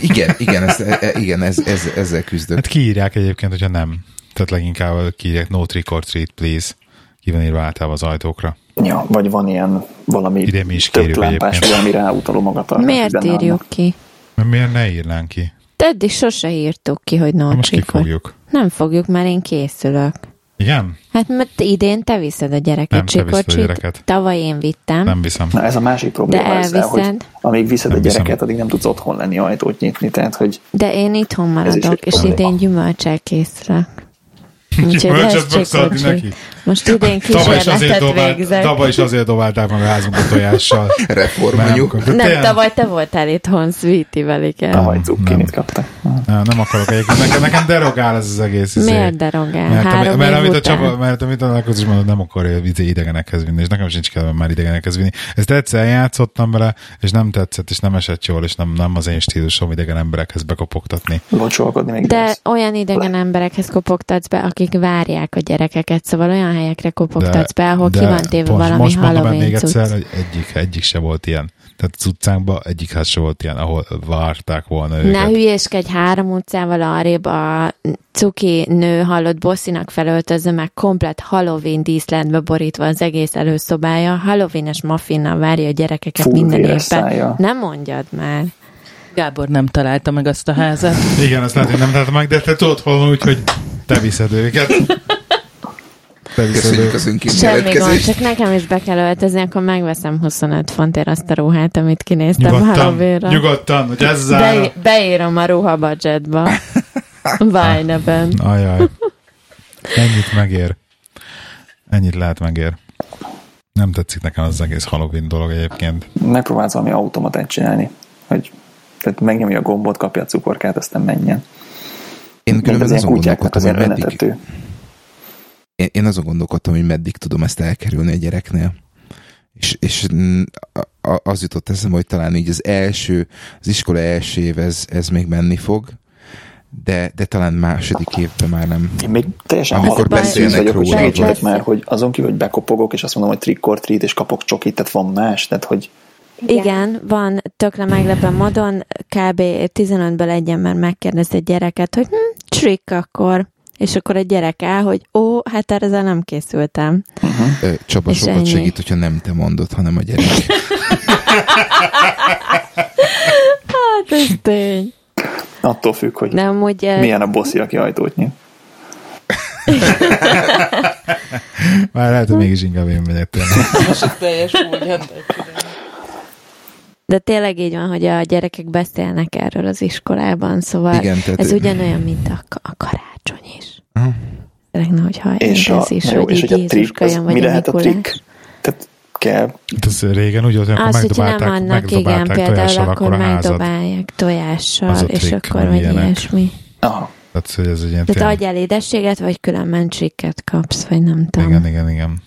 Speaker 3: Igen, igen, ez, e- e- igen ez, ez, ezzel küzdök.
Speaker 2: Hát kiírják egyébként, hogyha nem. Tehát leginkább kiírják no trick or treat, please. Ki van írva általában az ajtókra.
Speaker 1: Ja, vagy van ilyen valami
Speaker 2: Ide mi is kérjük
Speaker 1: lámpás, vagy ami ráutaló magatartás.
Speaker 4: Miért írjuk ki?
Speaker 2: Mert miért ne írnánk ki?
Speaker 4: Eddig sose írtuk ki, hogy no
Speaker 2: Na most
Speaker 4: trick or-
Speaker 2: kifogjuk.
Speaker 4: Nem fogjuk, mert én készülök.
Speaker 2: Igen?
Speaker 4: Hát mert idén te viszed a gyereket
Speaker 2: Nem, te viszed a
Speaker 4: csikocsit.
Speaker 2: gyereket.
Speaker 4: Tavaly én vittem.
Speaker 2: Nem viszem.
Speaker 1: Na ez a másik probléma
Speaker 4: De
Speaker 1: ezzel, hogy
Speaker 4: elviszed.
Speaker 1: amíg viszed
Speaker 2: Nem
Speaker 1: a
Speaker 2: viszem.
Speaker 1: gyereket, addig nem tudsz otthon lenni, ajtót nyitni, tehát hogy
Speaker 4: De én itthon maradok, és
Speaker 1: probléma.
Speaker 4: idén gyümölcsel készülök. *laughs* Úgyhogy
Speaker 2: Gyümölcsöt fogsz adni neki?
Speaker 4: Most idén kísérletet végzek.
Speaker 2: tavaly is azért dobálták meg a házunkat tojással. *laughs*
Speaker 3: Reformanyú.
Speaker 2: Mert nem-
Speaker 4: Nem, tavaly te voltál itthon Sweetie-vel, igen.
Speaker 1: tavaly cukkinit kaptak.
Speaker 2: Nem, nem akarok egyébként. Nekem, nekem derogál ez az egész. izé.
Speaker 4: Miért derogál?
Speaker 2: Mert,
Speaker 4: Három
Speaker 2: mert, amit a? Csaba, mert amit a is mondott, nem akarja izé idegenekhez vinni, és nekem sincs kedvem már idegenekhez vinni. Ezt egyszer játszottam vele, és nem tetszett, és nem esett jól, és nem, nem az én stílusom idegen emberekhez bekopogtatni.
Speaker 1: Locsolkodni még
Speaker 4: De
Speaker 1: lesz.
Speaker 4: olyan idegen emberekhez kopogtatsz be, akik várják a gyerekeket, szóval olyan helyekre kopogtatsz be, ahol ki van téve
Speaker 2: most,
Speaker 4: valami
Speaker 2: most
Speaker 4: Halloween
Speaker 2: még egyszer,
Speaker 4: cucc.
Speaker 2: hogy egyik, egyik se volt ilyen. Tehát az utcánkban egyik ház se volt ilyen, ahol várták volna őket.
Speaker 4: Ne hülyéskedj három utcával arrébb a cuki nő hallott bosszinak felöltözve, meg komplet Halloween díszletbe borítva az egész előszobája. Halloween-es muffinnal várja a gyerekeket
Speaker 1: Full
Speaker 4: minden évben. Nem mondjad már.
Speaker 5: Gábor nem találta meg azt a házat.
Speaker 2: Igen, azt lehet, hogy nem tettem meg, de te tudod hol van, úgyhogy te viszed őket.
Speaker 3: Köszönjük az
Speaker 4: Semmi gond, csak nekem is be kell öltözni, akkor megveszem 25 fontért azt a ruhát, amit kinéztem
Speaker 2: Nyugodtan,
Speaker 4: Halloweenra.
Speaker 2: nyugodtan, hogy ezzel...
Speaker 4: Be, beírom a ruha budgetba. *laughs* Vajneben.
Speaker 2: Ajaj. Ennyit megér. Ennyit lehet megér. Nem tetszik nekem az egész Halloween dolog egyébként.
Speaker 1: Megpróbálsz valami automatát csinálni, hogy tehát megnyomja a gombot, kapja a cukorkát, aztán menjen.
Speaker 3: Én különben azon gondolkodtam, hogy meddig,
Speaker 1: önetető.
Speaker 3: Én, én azon gondolkodtam, hogy meddig tudom ezt elkerülni a gyereknél. És, és az jutott eszembe, hogy talán így az első, az iskola első év ez, ez még menni fog, de, de talán második évben már nem.
Speaker 1: Én még teljesen
Speaker 3: Amikor
Speaker 4: beszélnek
Speaker 1: vagyok, hogy
Speaker 3: róla,
Speaker 1: segítsetek
Speaker 4: vagy-
Speaker 1: már, hogy azon kívül, hogy bekopogok, és azt mondom, hogy trick or treat, és kapok csokit, tehát van más, tehát hogy
Speaker 4: Igen, van tökre meglepő módon, kb. 15-ből egy ember megkérdezi egy gyereket, hogy hm, trick akkor. És akkor egy gyerek áll, hogy ó, hát ezzel nem készültem.
Speaker 3: Ö, Csaba,
Speaker 4: És
Speaker 3: sokat
Speaker 4: ennyi.
Speaker 3: segít, hogyha nem te mondod, hanem a gyerek.
Speaker 4: Hát ez tény.
Speaker 1: attól függ, hogy
Speaker 4: amúgy eh,
Speaker 1: milyen a bosszi, aki ajtót nyit.
Speaker 2: Már lehet, hogy mégis inkább én megyek tényleg.
Speaker 5: Most teljes úgy
Speaker 4: De tényleg így van, hogy a gyerekek beszélnek erről az iskolában, szóval
Speaker 3: Igen, tehát-
Speaker 4: ez ugyanolyan, mint a, a karácsony is. Szeretne, hogyha
Speaker 1: És, a,
Speaker 4: is,
Speaker 1: jó,
Speaker 4: hogy
Speaker 1: és hogy a trick, az
Speaker 4: Jézuska jön, vagy
Speaker 1: mi
Speaker 4: a
Speaker 1: lehet a trick? Tehát kell,
Speaker 2: Ez régen úgy volt, hogy akkor
Speaker 4: Az, hogy nem
Speaker 2: megdobálták,
Speaker 4: annak, igen,
Speaker 2: megdobálták
Speaker 4: például
Speaker 2: tojással
Speaker 4: akkor megdobálják tojással,
Speaker 2: Az
Speaker 4: és akkor vagy ilyesmi.
Speaker 1: aha,
Speaker 2: Tehát, hogy ez egy ilyen
Speaker 4: Tehát adjál édességet, vagy különben csikket kapsz, vagy nem tudom.
Speaker 2: Igen, igen, igen.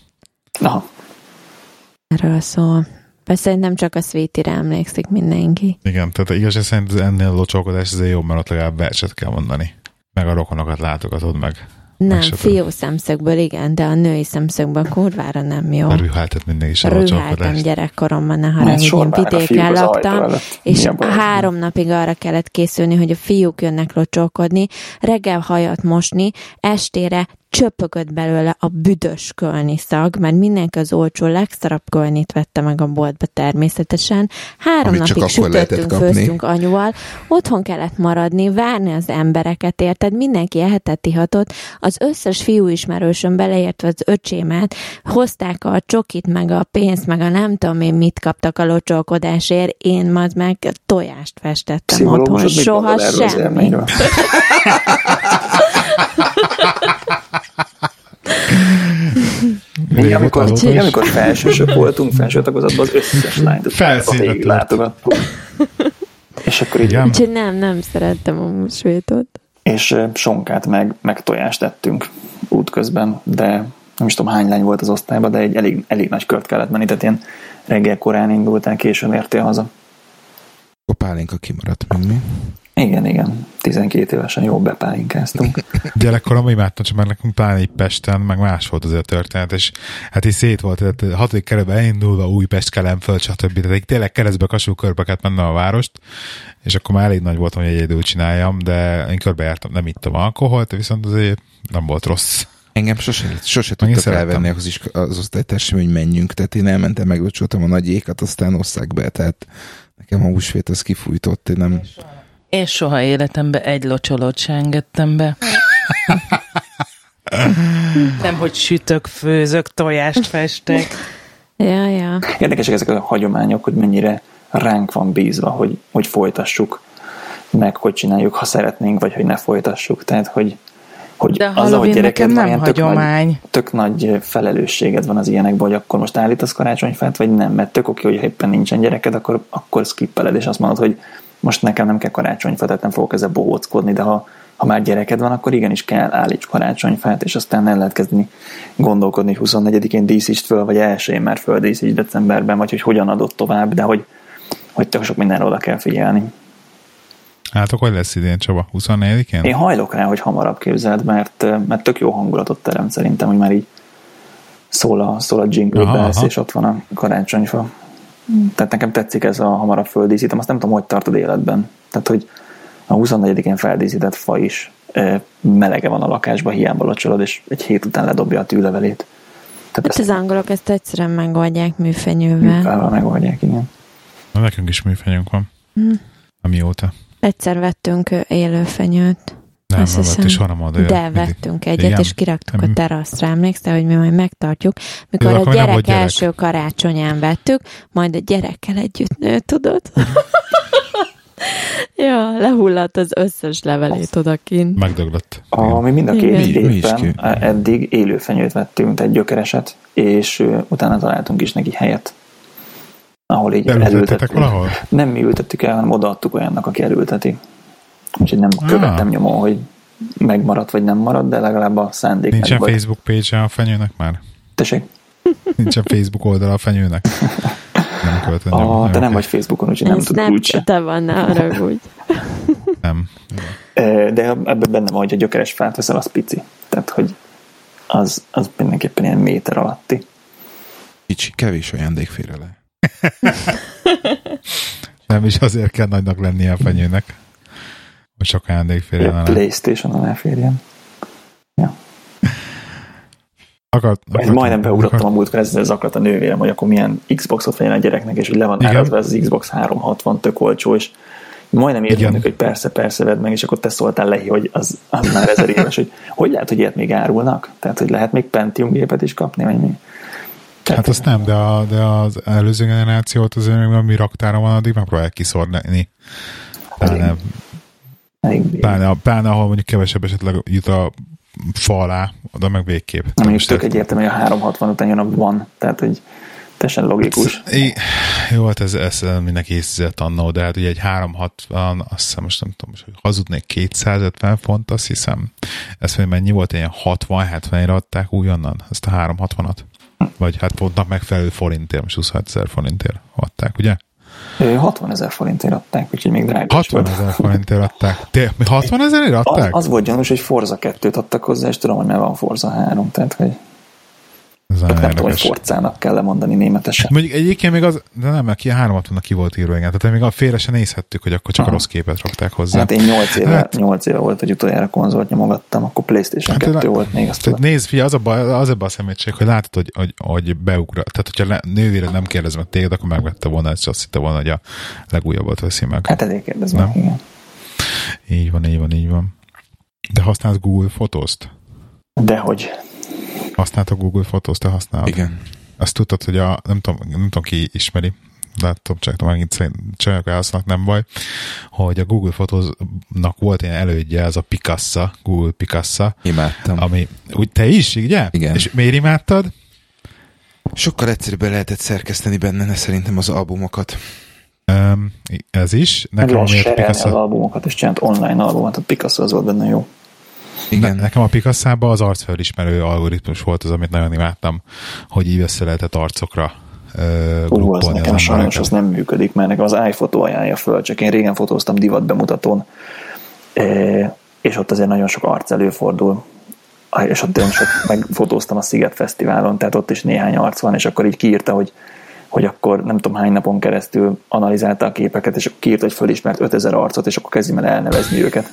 Speaker 1: aha,
Speaker 4: Erről szól. Persze szerintem csak a sweetie emlékszik mindenki.
Speaker 2: Igen, tehát igazság szerint ennél a locsolkodás azért jobb, mert ott legalább verset kell mondani. Meg a rokonokat látogatod meg.
Speaker 4: Nem,
Speaker 2: se
Speaker 4: fiú szemszögből igen, de a női szemszögből kurvára nem jó.
Speaker 2: A rüháltat mindig is a
Speaker 4: Rüháltam gyerekkoromban, ne
Speaker 1: Mert
Speaker 4: haragudj, én
Speaker 1: sorban a
Speaker 4: vidéken laktam, és három napig arra kellett készülni, hogy a fiúk jönnek locsolkodni, reggel hajat mosni, estére csöpögött belőle a büdös kölni szag, mert mindenki az olcsó legszarabb kölnit vette meg a boltba természetesen. Három
Speaker 3: Amit
Speaker 4: napig sütöttünk, főztünk anyuval, otthon kellett maradni, várni az embereket, érted? Mindenki ehetett, ihatott. Az összes fiú ismerősöm beleértve az öcsémet, hozták a csokit, meg a pénzt, meg a nem tudom én mit kaptak a locsolkodásért, én majd meg tojást festettem otthon,
Speaker 1: pszichológusod mit
Speaker 4: soha semmi. *laughs*
Speaker 1: Mi, amikor,
Speaker 2: is?
Speaker 1: amikor felsősök voltunk, felső tagozatban, az összes lányt
Speaker 2: Felszínre
Speaker 1: látogattuk. És akkor így?
Speaker 4: Úgyhogy nem, nem szerettem a musvétot.
Speaker 1: és sonkát meg, meg tojást tettünk útközben, de nem is tudom hány lány volt az osztályban, de egy elég, elég nagy kört kellett menni, tehát ilyen reggel korán indultál, későn értél haza.
Speaker 3: A pálinka kimaradt még mi.
Speaker 1: Igen, igen, 12 évesen jól bepálinkáztunk. *laughs*
Speaker 2: Gyerekkoromban imádtam, csak már nekünk pláne így Pesten, meg más volt az a történet, és hát így szét volt, tehát hatodik kerületben elindulva Újpest, Kelemföld, stb. Tehát így tényleg keresztbe kasul körbe kellett mennem a várost, és akkor már elég nagy voltam, hogy egyedül csináljam, de én körbejártam, nem ittam alkoholt, viszont azért nem volt rossz.
Speaker 3: Engem sose, sose tudtak
Speaker 2: szerettem.
Speaker 3: elvenni az, isk- az osztálytársam, hogy menjünk. Tehát én elmentem, meglocsoltam a nagy ékat, aztán osszák be. Tehát nekem a húsvét az kifújtott. Én nem...
Speaker 5: Én soha életemben egy locsolót se engedtem be. *laughs* Nem, hogy sütök, főzök, tojást festek.
Speaker 4: Ja, ja.
Speaker 1: Érdekesek ezek a hagyományok, hogy mennyire ránk van bízva, hogy, hogy folytassuk, meg hogy csináljuk, ha szeretnénk, vagy hogy ne folytassuk. Tehát, hogy, hogy
Speaker 5: De a
Speaker 1: azzal, hogy
Speaker 5: Halloween
Speaker 1: gyereked van,
Speaker 5: nem
Speaker 1: ilyen tök nagy,
Speaker 5: hagyomány.
Speaker 1: tök nagy felelősséged van az ilyenekben, hogy akkor most állítasz karácsonyfát, vagy nem, mert tök oké, hogy éppen nincsen gyereked, akkor, akkor skippeled, és azt mondod, hogy most nekem nem kell karácsonyfát, tehát nem fogok ezzel bohóckodni, de ha, ha már gyereked van, akkor igenis kell állíts karácsonyfát, és aztán el lehet kezdeni gondolkodni, hogy 24-én díszítsd föl, vagy elsőjén már földíszítsd decemberben, vagy hogy hogyan adott tovább, de hogy, hogy tök sok mindenre oda kell figyelni.
Speaker 2: Hát akkor lesz idén, Csaba? 24-én?
Speaker 1: Én hajlok rá, hogy hamarabb képzeld, mert, mert tök jó hangulatot teremt szerintem, hogy már így szól a, szól a jingle
Speaker 2: Aha, aha.
Speaker 1: és ott van a karácsonyfa. Tehát nekem tetszik ez a hamarabb földíszítem, azt nem tudom, hogy tartod életben. Tehát, hogy a 24-én feldíszített fa is melege van a lakásban, hiába locsolod, és egy hét után ledobja a tűlevelét. Tehát
Speaker 4: Hát
Speaker 1: ezt
Speaker 4: az angolok ezt egyszerűen megoldják műfenyővel.
Speaker 1: műfával megoldják, igen.
Speaker 2: Na, nekünk is műfenyünk van.
Speaker 4: Hm.
Speaker 2: Amióta.
Speaker 4: Egyszer vettünk élőfenyőt.
Speaker 2: Nem,
Speaker 4: Azt hiszem.
Speaker 2: és hanem oda.
Speaker 4: De vettünk egyet,
Speaker 2: Igen.
Speaker 4: és kiraktuk a teraszra. Emlékszel, hogy mi majd megtartjuk. Mikor
Speaker 2: Jó,
Speaker 4: a gyerek,
Speaker 2: gyerek.
Speaker 4: első karácsonyán vettük, majd a gyerekkel együtt nő, tudod? *laughs* ja, lehullott az összes levelét odakint.
Speaker 2: Megdöglött.
Speaker 1: A, mi mind a két
Speaker 4: Igen.
Speaker 3: Mi- mi is
Speaker 1: évben eddig élőfenyőt vettünk, egy gyökereset, és utána találtunk is neki helyet, ahol így elültettük.
Speaker 2: valahol?
Speaker 1: Nem mi ültettük el, hanem odaadtuk olyannak, aki elülteti. Úgyhogy nem
Speaker 2: Ah.
Speaker 1: követtem nyomon, hogy megmaradt vagy nem maradt, de legalább a szándék
Speaker 2: Nincsen
Speaker 1: meg volt.
Speaker 2: Facebook page a fenyőnek már?
Speaker 1: Tessék,
Speaker 2: Nincsen Facebook oldala a fenyőnek? *laughs* Nem költön.
Speaker 1: a, te nem vagy Facebookon, úgyhogy nem tudod úgyse.
Speaker 4: te van, ne haragudj. *laughs*
Speaker 2: Nem.
Speaker 1: Ö, De ebben benne van, hogy a gyökeres fát veszel, az pici. Tehát, hogy az, az mindenképpen ilyen méter alatti.
Speaker 3: Kicsi, kevés ajándék félre le. *laughs*
Speaker 2: Nem is azért kell nagynak lennie a fenyőnek. Hogy sok ajándék férjen
Speaker 1: a
Speaker 2: alá.
Speaker 1: Playstation-on elférjen.
Speaker 2: Akart,
Speaker 1: Majd majdnem beugrottam a múltkor ezzel zaklat a nővérem, hogy akkor milyen Xboxot vegyen a gyereknek, és hogy le van árazva ez az Xbox 360, tök olcsó, és majdnem értem, hogy persze, persze vedd meg, és akkor te szóltál Lehi, hogy az, az már ezer éves, hogy hogy lehet, hogy ilyet még árulnak? Tehát, hogy lehet még Pentium gépet is kapni, vagy mi? Tehát,
Speaker 2: Hát azt nem, de, a, de az előző generációt azért még ami raktára van, addig megpróbálják kiszórni. Pláne,
Speaker 1: elég,
Speaker 2: pláne, pláne, ahol mondjuk kevesebb esetleg jut a fa alá, oda meg végképp.
Speaker 1: Na, mondjuk tök egyértelmű, hogy a 360 után jön a van, tehát, hogy teljesen logikus.
Speaker 2: I, jó, hát ez, ez mindenki észrezett annó, de hát ugye egy 360, azt hiszem most nem tudom, hogy hazudnék 250 font, azt hiszem. Ez hogy mennyi volt, ilyen 60-70-re adták újonnan, ezt a 360-at. Vagy hát pontnak megfelelő forintért, most 26 ezer forintért adták, ugye?
Speaker 1: Ö, 60 ezer forintért adták, úgyhogy még drága is
Speaker 2: 60
Speaker 1: volt.
Speaker 2: ezer forintért adták. Té, mi 60 ezerért
Speaker 1: Az,
Speaker 2: adták?
Speaker 1: az volt gyanús, hogy Forza 2-t adtak hozzá, és tudom, hogy már van Forza 3, tehát hogy
Speaker 2: Ez
Speaker 1: nem tudom, hogy. Forzának kell lemondani németesen.
Speaker 2: Mondjuk egyébként még az, de nem, mert ki a 360 ki volt írva, igen. Tehát még a félre se nézhettük, hogy akkor csak a
Speaker 1: Aha.
Speaker 2: rossz képet rakták hozzá.
Speaker 1: Hát én 8 éve,
Speaker 2: Hát-
Speaker 1: 8 éve volt, hogy utoljára konzolt nyomogattam, akkor Playstation
Speaker 2: Hát
Speaker 1: 2
Speaker 2: le-
Speaker 1: volt még, azt
Speaker 2: Tehát nézd, figyelj, az a, baj, az ebben a szemétség, hogy látod, hogy, hogy, hogy beugra. Tehát, hogyha le, nővére nem kérdez meg téged, akkor megvette volna, és azt hitte volna, hogy a legújabbat veszi meg.
Speaker 1: Hát ezért kérdezem,
Speaker 2: Nem.
Speaker 1: igen.
Speaker 2: Így van, így van, így van. De használsz Google Photos-t?
Speaker 1: Dehogy.
Speaker 2: Használta Google Photos, te használod?
Speaker 3: Igen.
Speaker 2: Azt tudtad, hogy a, nem tudom, nem tudom ki ismeri, látom, csak megint csajok elhasználnak, nem baj, hogy a Google Photosnak volt ilyen elődje, ez a Picasso, Google Picasso,
Speaker 3: Imádtam.
Speaker 2: ami, úgy te is, ugye?
Speaker 3: Igen.
Speaker 2: És miért imádtad?
Speaker 3: Sokkal egyszerűbben lehetett szerkeszteni benne szerintem az albumokat.
Speaker 2: Um, ez is.
Speaker 1: Meg
Speaker 2: Nekem
Speaker 1: lehet
Speaker 2: amiért
Speaker 1: serelni az
Speaker 2: Picasso,
Speaker 1: albumokat, és csinált online albumot, a Picasso az volt benne jó.
Speaker 3: Igen.
Speaker 2: ne, nekem a picasso az arcfelismerő algoritmus volt az, amit nagyon imádtam, hogy így össze lehetett arcokra uh,
Speaker 1: Ú, az nekem
Speaker 2: az
Speaker 1: sajnos az nem működik, mert nekem az iPhoto ajánlja föl, csak én régen fotóztam divat bemutatón, e, és ott azért nagyon sok arc előfordul, és ott én sok megfotóztam a Sziget Fesztiválon, tehát ott is néhány arc van, és akkor így kiírta, hogy hogy akkor nem tudom hány napon keresztül analizálta a képeket, és akkor kiírta, hogy fölismert 5000 arcot, és akkor kezdjem el elnevezni őket.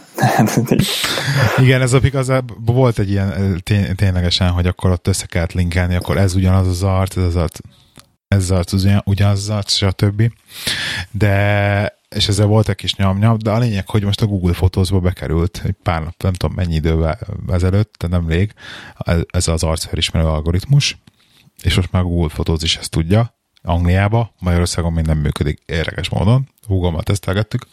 Speaker 1: *laughs*
Speaker 2: Igen, ez a Picasso, volt egy ilyen tény, ténylegesen, hogy akkor ott össze kellett linkelni, akkor ez ugyanaz az arc, ez az arc, ez az arc ugyan- ugyanaz az arc, stb. De és ezzel volt egy kis nyom de a lényeg, hogy most a Google Photos-ba bekerült egy pár nap, nem tudom mennyi idővel ezelőtt, de nem rég, ez az arcfelismerő algoritmus, és most már Google Photos is ezt tudja, Angliába, Magyarországon még nem működik érdekes módon, Google-mal tesztelgettük,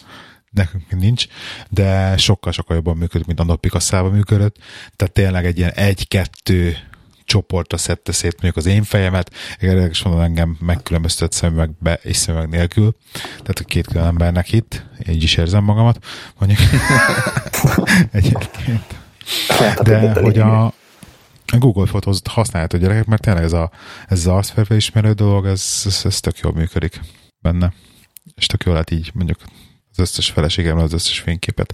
Speaker 2: nekünk nincs, de sokkal-sokkal jobban működik, mint annak Picasso-ban működött, tehát tényleg egy ilyen egy-kettő csoportra szedte szét mondjuk az én fejemet, érdekes mondom engem megkülönböztet szemüvegbe és szemüveg nélkül, tehát a két külön embernek itt, így is érzem magamat, mondjuk. *laughs* Egyébként. De hogy a, a Google Photos használható gyerekek, mert tényleg ez, a, ez az arcfelismerő dolog, ez, ez, ez tök jól működik benne. És tök jól lehet így mondjuk az összes feleségemre az összes fényképet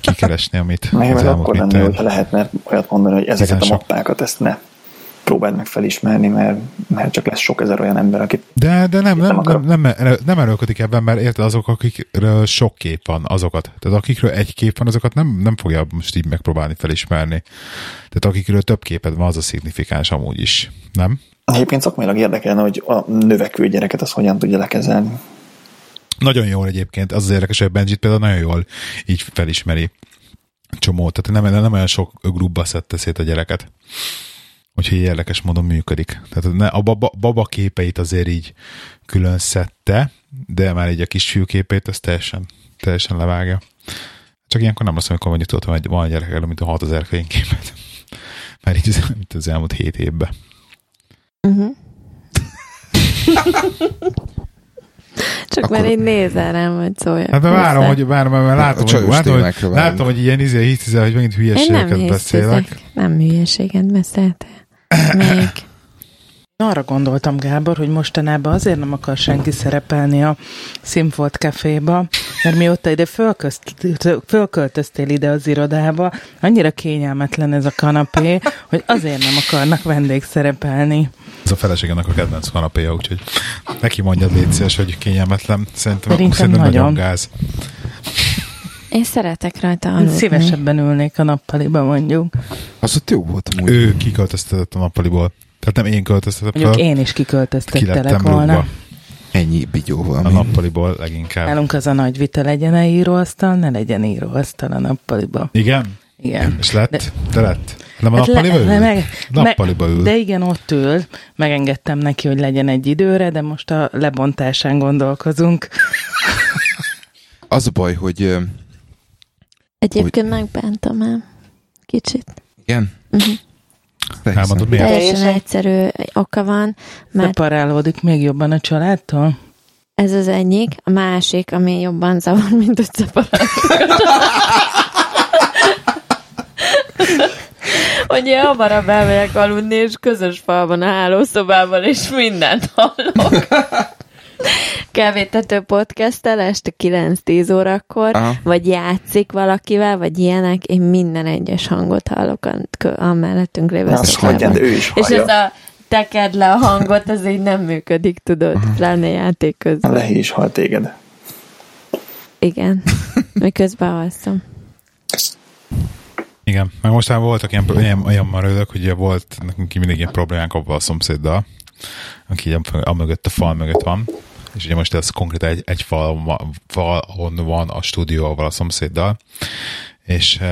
Speaker 2: kikeresni, amit
Speaker 1: Meg,
Speaker 2: az elmúlt
Speaker 1: akkor
Speaker 2: mint
Speaker 1: ha lehetne olyat mondani, hogy ezeket a mappákat, ezt ne próbáld meg felismerni, mert, mert csak lesz sok ezer olyan ember, akit
Speaker 2: De, de nem,
Speaker 1: Nem
Speaker 2: nem, nem, nem, nem, erőlködik ebben, mert érted azok, akikről sok kép van, azokat. Tehát akikről egy kép van, azokat nem, nem fogja most így megpróbálni felismerni. Tehát akikről több képed van, az a szignifikáns amúgy is. Nem?
Speaker 1: Egyébként szakmailag érdekelne, hogy a növekvő gyereket az hogyan tudja lekezelni.
Speaker 2: Nagyon jól egyébként. Az az érdekes, hogy Benjit például nagyon jól így felismeri. csomó, tehát nem, nem olyan sok grubba szedte szét a gyereket. Úgyhogy érdekes módon működik. Tehát ne, a baba, baba képeit azért így külön szedte, de már így a kis fiú képét az teljesen, teljesen levágja. Csak ilyenkor nem azt mondom, hogy mondjuk tudtam, hogy van a gyerek elő, mint a 6000 fényképet. *laughs* Már így az, mint az elmúlt 7 évben.
Speaker 4: Uh-huh. *laughs* Csak
Speaker 3: Akkor-
Speaker 4: mert így nézel rám, hogy szóljak.
Speaker 2: Hát mert várom, hogy, várom, mert látom, hogy, látom, hogy, látom, hogy ilyen izé, hiszem, hogy megint
Speaker 4: Én nem
Speaker 2: hülyeségeket beszélek.
Speaker 4: hiszek. Nem hülyeséget beszéltél. Még.
Speaker 5: Arra gondoltam, Gábor, hogy mostanában azért nem akar senki szerepelni a Színfolt Caféba, mert mióta ide fölköltöztél ide az irodába, annyira kényelmetlen ez a kanapé, hogy azért nem akarnak vendégszerepelni.
Speaker 2: Ez a feleségemnek a kedvenc kanapéja, úgyhogy neki mondjad légy szíves, hogy kényelmetlen. Szerintem,
Speaker 5: Szerintem
Speaker 2: szerintem nagyon.
Speaker 5: nagyon.
Speaker 2: gáz.
Speaker 4: Én szeretek rajta
Speaker 5: Én
Speaker 4: aludni.
Speaker 5: szívesebben ülnék a nappaliba, mondjuk.
Speaker 3: Az ott jó volt amúgy.
Speaker 2: Ő kiköltöztetett a nappaliból. Tehát nem én költöztetem
Speaker 5: Mondjuk
Speaker 2: fel,
Speaker 5: én is
Speaker 2: ki
Speaker 5: kiköltöztettelek volna.
Speaker 2: rúgva
Speaker 3: Ennyi bigyóval.
Speaker 2: a nappaliból leginkább.
Speaker 5: Nálunk az a nagy vita, legyen -e íróasztal, ne legyen íróasztal a nappaliba.
Speaker 2: Igen?
Speaker 5: Igen.
Speaker 2: És lett?
Speaker 5: De-
Speaker 2: De, lett? Nem a
Speaker 5: Hát le-
Speaker 2: nappaliba ül?
Speaker 5: le- meg-
Speaker 2: Nappaliba ül.
Speaker 5: De igen, ott ül. Megengedtem neki, hogy legyen egy időre, de most a lebontásán gondolkozunk.
Speaker 3: Az a baj, hogy
Speaker 4: Egyébként megbántam el. Kicsit.
Speaker 3: igen.
Speaker 4: Mhm.
Speaker 3: Persze.
Speaker 2: Elmondod miért?
Speaker 4: Teljesen egyszerű oka van, mert
Speaker 5: Szeparálódik még jobban a családtól?
Speaker 4: ez az egyik, a másik, ami jobban zavar, mint hogy szeparáljuk. hogy én hamarabb elmegyek aludni, és közös falban a hálószobában, és mindent hallok. Kávétető podcasttel este 9-10 órakor,
Speaker 3: Aha.
Speaker 4: vagy játszik valakivel, vagy ilyenek, én minden egyes hangot hallok a, a mellettünk lévő
Speaker 1: Na, azt hagyjad, ő is
Speaker 4: És ez a tekerd le a hangot, ez így nem működik, tudod, pláne játék
Speaker 1: A
Speaker 4: közben.
Speaker 1: Lehi is hal téged.
Speaker 4: Igen. Miközben alszom.
Speaker 2: Igen, meg mostán voltak ilyen, ilyen, olyan marődök, hogy ugye volt nekünk mindig ilyen problémánk abban a szomszéddal, aki a mögött, a fal mögött van, és ugye most ez konkrétan egy, egy fal, falon van a stúdió avval a szomszéddal, és e,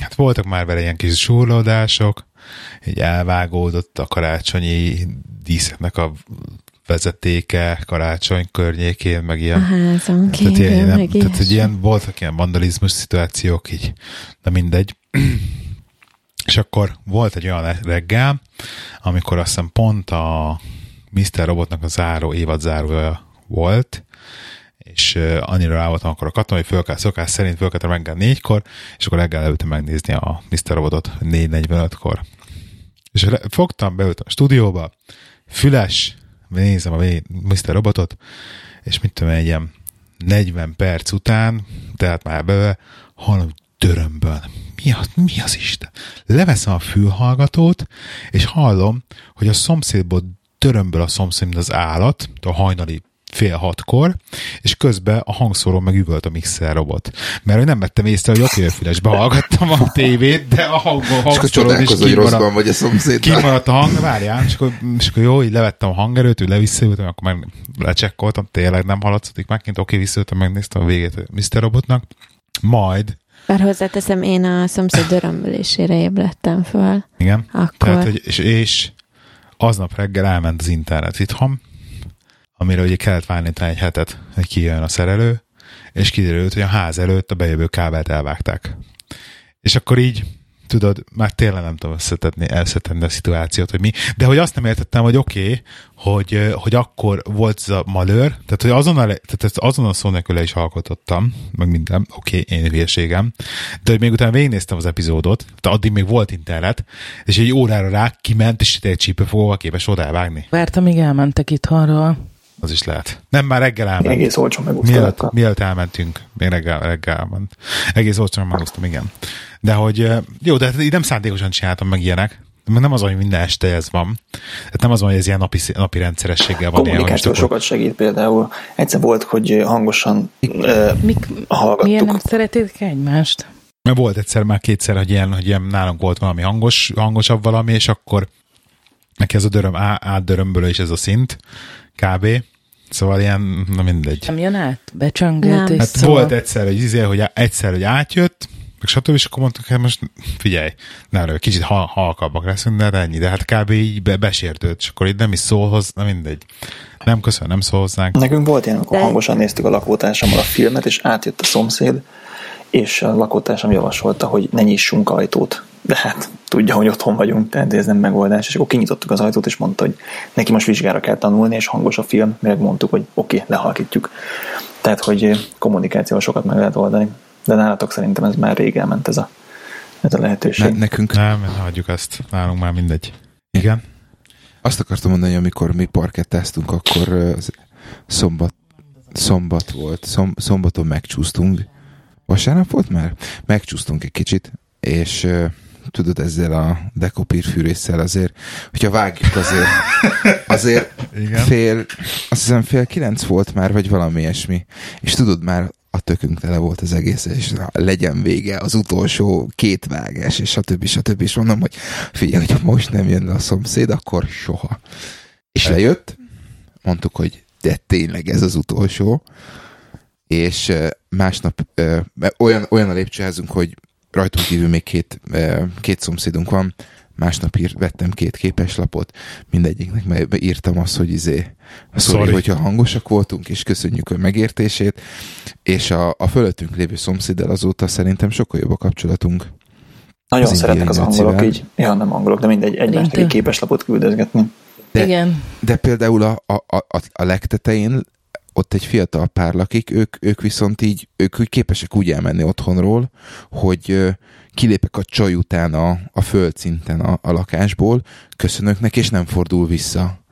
Speaker 2: hát voltak már vele ilyen kis zsúrlódások, így elvágódott a karácsonyi díszeknek a vezetéke karácsony környékén, meg ilyen.
Speaker 4: Házon
Speaker 2: tehát,
Speaker 4: kívül,
Speaker 2: ilyen, nem,
Speaker 4: meg
Speaker 2: tehát hogy ilyen, voltak ilyen vandalizmus szituációk, így, de mindegy. És akkor volt egy olyan reggel, amikor azt hiszem pont a Mr. Robotnak a záró, évad zárója volt, és annyira rá voltam akkor a katona, hogy föl kell szokás szerint fölkeltem reggel négykor, és akkor reggel leültem megnézni a Mr. Robotot 4.45-kor. És fogtam, beültem a stúdióba, füles, nézem a Mr. Robotot, és mit tudom, egy ilyen 40 perc után, tehát már bele, hallom dörömbön. Mi az, mi az Isten? Leveszem a fülhallgatót, és hallom, hogy a szomszédból dörömböl a szomszéd, mint az állat, a hajnali fél hatkor, és közben a hangszóró meg üvölt a mixer robot. Mert hogy nem vettem észre, hogy oké, fülesbe hallgattam a tévét, de a hang,
Speaker 3: És akkor
Speaker 2: hangszóró is kimaradt.
Speaker 3: vagy a szomszéddal.
Speaker 2: Kimaradt a hang, várjál, és akkor, és akkor jó, így levettem a hangerőt, úgy le-visszaültem, akkor meg lecsekkoltam, tényleg nem hallatszik már kint, oké, visszaültem, megnéztem a végét a Mr. Robotnak. Majd,
Speaker 4: Bár hozzáteszem, én a szomszéd dörömbölésére ébredtem föl.
Speaker 2: igen,
Speaker 4: Akkor.
Speaker 2: tehát, hogy, és, és aznap reggel elment az internet itthon, amire ugye kellett várni talán egy hetet, hogy kijön a szerelő, és kiderült, hogy a ház előtt a bejövő kábelt elvágták. És akkor így, tudod, már tényleg nem tudom összetetni, összetenni a szituációt, hogy mi. De hogy azt nem értettem, hogy oké, okay, hogy, hogy akkor volt ez a malőr, tehát hogy azon a, tehát ezt azon a szó nélkül is alkotottam, meg minden, oké, okay, én hülyeségem, de hogy még utána végignéztem az epizódot, tehát addig még volt internet, és egy órára rá kiment, és egy csípőfogóval képes volt elvágni.
Speaker 5: Vártam, míg elmentek itthonról.
Speaker 2: Az is lehet. Nem, már reggel elment.
Speaker 1: Egész olcsó
Speaker 2: Mielőtt,
Speaker 1: megúsztanak.
Speaker 2: mielőtt elmentünk, még reggel, reggel elment. Egész olcsón megúsztam, igen. De hogy, jó, de hát így nem szándékosan csináltam meg ilyenek. Meg nem az, hogy minden este ez van. Tehát nem az hogy ez ilyen napi, napi rendszerességgel van. ilyen,
Speaker 1: Kommunikáció
Speaker 2: akkor-
Speaker 1: sokat segít például. Egyszer volt, hogy hangosan uh,
Speaker 5: Mik,
Speaker 1: hallgattuk.
Speaker 5: miért nem szeretik egymást?
Speaker 2: Mert volt egyszer, már kétszer, hogy ilyen, hogy ilyen nálunk volt valami hangos, hangosabb valami, és akkor neki ez a döröm, á, átdörömbölő is ez a szint, kb. Szóval ilyen, na mindegy.
Speaker 5: Nem jön át? Becsöngelt
Speaker 4: Nem.
Speaker 2: Hát
Speaker 5: szól.
Speaker 2: volt egyszer, hogy, izé, hogy egyszer, hogy átjött, meg stb. És akkor mondtuk, hogy most figyelj, ne arra, kicsit hal- halkabbak leszünk, de ennyi. De hát kb. így be, besértőd, és akkor így nem is szól hozzá, na mindegy. Nem köszön, nem szól hozzánk.
Speaker 1: Nekünk volt ilyen, amikor hangosan néztük a lakótársammal a filmet, és átjött a szomszéd, és a lakótársam javasolta, hogy ne nyissunk ajtót. De hát tudja, hogy otthon vagyunk, tehát ez nem megoldás. És akkor kinyitottuk az ajtót, és mondta, hogy neki most vizsgára kell tanulni, és hangos a film, meg mondtuk, hogy oké, okay, lehalkítjuk. Tehát, hogy kommunikációval sokat meg lehet oldani. De nálatok szerintem ez már rég elment ez a, ez a lehetőség.
Speaker 3: Ne, nekünk
Speaker 2: Nem, ne hagyjuk ezt. Nálunk már mindegy. Igen?
Speaker 3: azt akartam mondani, hogy amikor mi parkettáztunk, akkor szombat, szombat volt. Szom, szombaton megcsúsztunk. Vasárnap volt már? Megcsúsztunk egy kicsit, és tudod, ezzel a dekopírfűrésszel azért, hogyha vágjuk azért, azért
Speaker 2: Igen.
Speaker 3: fél, azt hiszem fél kilenc volt már, vagy valami ilyesmi. És tudod, már a tökünk tele volt az egész, és legyen vége az utolsó két vágás, és stb. stb. És mondom, hogy figyelj, hogy most nem jön le a szomszéd, akkor soha. És lejött, mondtuk, hogy de tényleg ez az utolsó, és másnap olyan, olyan a lépcsőházunk, hogy rajtunk kívül még két, két szomszédunk van, másnap ír, vettem két képeslapot, mindegyiknek melybe írtam azt, hogy izé, sorry,
Speaker 2: Sorry.
Speaker 3: hogyha hangosak voltunk, és köszönjük a megértését, és a, a fölöttünk lévő szomszéddel azóta szerintem sokkal jobb a kapcsolatunk.
Speaker 1: Nagyon
Speaker 3: az
Speaker 1: szeretnek az angolok
Speaker 3: nacivel.
Speaker 1: így. Ja, nem angolok, de mindegy, egymásnak egy képeslapot küldözgetni.
Speaker 3: De-
Speaker 5: Igen.
Speaker 3: De például a, a, a, a legtetején ott egy fiatal pár lakik, ők, ők viszont így, ők úgy képesek úgy elmenni otthonról, hogy kilépek a csaj után a, a földszinten a, a lakásból, köszönök neki, és nem fordul vissza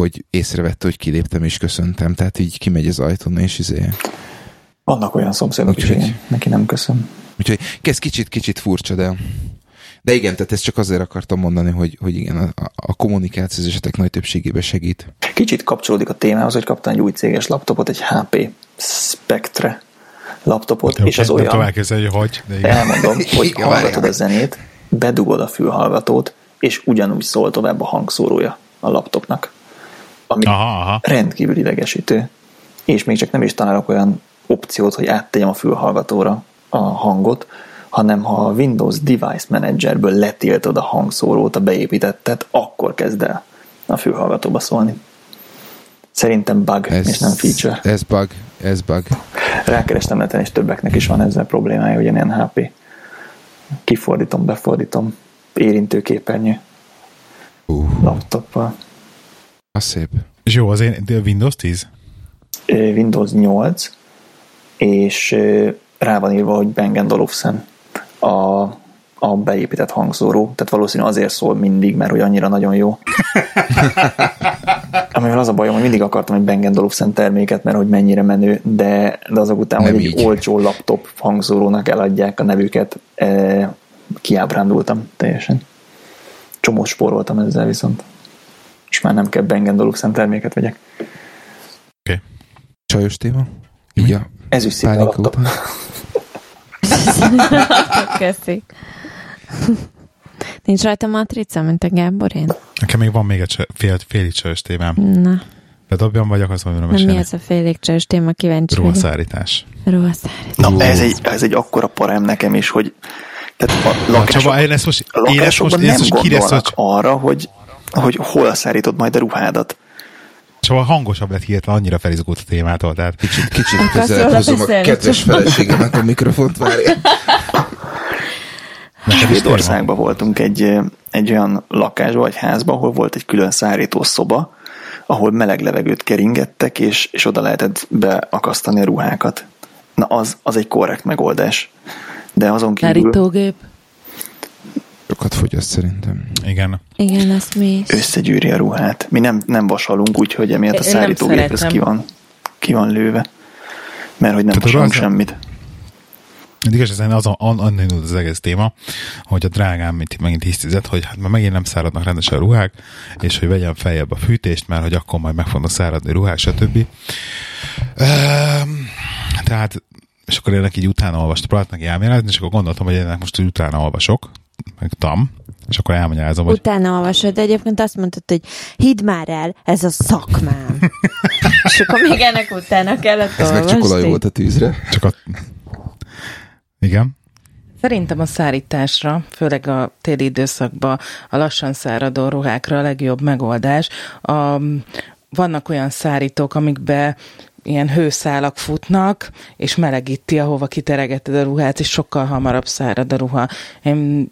Speaker 3: hogy észrevette, hogy kiléptem és köszöntem, tehát így kimegy az ajtón, és izé.
Speaker 1: Vannak olyan szomszédok is, igen. Neki nem köszön.
Speaker 3: Úgyhogy ez kicsit-kicsit furcsa, de de igen, tehát ezt csak azért akartam mondani, hogy, hogy igen, a, a kommunikáció az esetek nagy többségében segít.
Speaker 1: Kicsit kapcsolódik a témához, hogy kaptam egy új céges laptopot, egy HP Spectre laptopot, és az olyan,
Speaker 2: elképzelni, hogy hogy, de igen.
Speaker 1: elmondom, *laughs* hogy
Speaker 3: Igen,
Speaker 1: hallgatod a zenét, bedugod a fülhallgatót, és ugyanúgy szól tovább a hangszórója a laptopnak. Ami
Speaker 2: Aha, aha.
Speaker 1: rendkívül idegesítő. És még csak nem is találok olyan opciót, hogy áttegyem a fülhallgatóra a hangot, hanem ha a Windows Device Managerből letiltod a hangszórót, a beépítettet, akkor kezd el a fülhallgatóba szólni. Szerintem bug, ez, és nem feature.
Speaker 3: Ez bug, ez bug.
Speaker 1: Rákerestem neten, és többeknek is van ezzel problémája, hogy ilyen HP. Kifordítom, befordítom, érintőképernyő
Speaker 3: Uh,
Speaker 1: laptoppal.
Speaker 3: az szép.
Speaker 2: És jó, az én de Windows 10?
Speaker 1: Ö, Windows 8, és rá van írva, hogy Bang Olufsen a, a beépített hangszóró, tehát valószínű azért szól mindig, mert hogy annyira nagyon jó. *laughs* Amivel az a bajom, hogy mindig akartam egy Bang Olufsen terméket, mert hogy mennyire menő, de, de azok után,
Speaker 3: Nem
Speaker 1: hogy egy
Speaker 3: így.
Speaker 1: olcsó laptop hangszórónak eladják a nevüket, e, kiábrándultam teljesen. Csomó spóroltam ezzel viszont. És már nem kell Bang Olufsen terméket vegyek.
Speaker 2: Oké.
Speaker 3: Csajos téma? Így a
Speaker 1: Ezüst szinte *laughs* *laughs*
Speaker 4: Köszi. Nincs rajta matrica, mint a Gáborén?
Speaker 2: Nekem még van még egy fél, félig csajos témám.
Speaker 4: Na,
Speaker 2: De dobjam vagy akarsz valamire
Speaker 4: nem mi
Speaker 2: mesélni?
Speaker 4: az a félig csős téma, kíváncsi.
Speaker 2: Ruhaszárítás.
Speaker 4: Ruhaszárítás.
Speaker 1: Na, ez egy, ez egy akkora parám nekem is, hogy tehát a lakások,
Speaker 2: Csaba, én ezt most,
Speaker 1: a
Speaker 2: én ezt most,
Speaker 1: lakásokban
Speaker 2: én
Speaker 1: nem
Speaker 2: ezt most kiresz,
Speaker 1: gondolnak
Speaker 2: hogy
Speaker 1: arra, hogy, hogy hol szárítod majd a ruhádat.
Speaker 2: Csaba hangosabb lett hirtelen, annyira felizgult a témától, tehát
Speaker 3: Kicsit, kicsit közelebb
Speaker 4: róla
Speaker 3: hozom a kedves
Speaker 4: Csaba?
Speaker 3: feleségemet a mikrofont, várja.
Speaker 1: Svédországban voltunk egy, egy olyan lakásban vagy házban, ahol volt egy külön szárító szoba, ahol meleg levegőt keringettek, és, és oda lehetett beakasztani a ruhákat. Na, az, az egy korrekt megoldás. De azon kívül
Speaker 5: Szárítógép.
Speaker 3: Sokat fogyaszt szerintem.
Speaker 2: Igen.
Speaker 4: Igen, azt mi is.
Speaker 1: összegyűri a ruhát. Mi nem, nem vasalunk, úgyhogy emiatt a szárítógép ez ki van, ki van lőve. Mert hogy nem
Speaker 2: Tehát
Speaker 1: vasalunk
Speaker 2: az-
Speaker 1: semmit.
Speaker 2: Mindig is az, az, annan indult az egész téma, hogy a drágám itt megint hisztizett, hogy hát már megint nem száradnak rendesen a ruhák, és hogy vegyem feljebb a fűtést, mert hogy akkor majd meg fognak száradni ruhák, stb. Ehm, Tehát, és akkor ennek így utána olvastam, próbáltam neki elméletizni, és akkor gondoltam, hogy ennek most utána olvasok, meg tam, és akkor elmagyarázom, hogy
Speaker 4: Utána olvasod, de egyébként azt mondtad, hogy hidd már el, ez a szakmám. *laughs* És akkor még ennek utána kellett
Speaker 3: Ez meg csak olaj volt a tűzre.
Speaker 2: csak a... Igen.
Speaker 5: Szerintem a szárításra, főleg a téli időszakban a lassan száradó ruhákra a legjobb megoldás. A, vannak olyan szárítók, amikbe ilyen hőszálak futnak, és melegíti, ahova kiteregeted a ruhát, és sokkal hamarabb szárad a ruha. Én,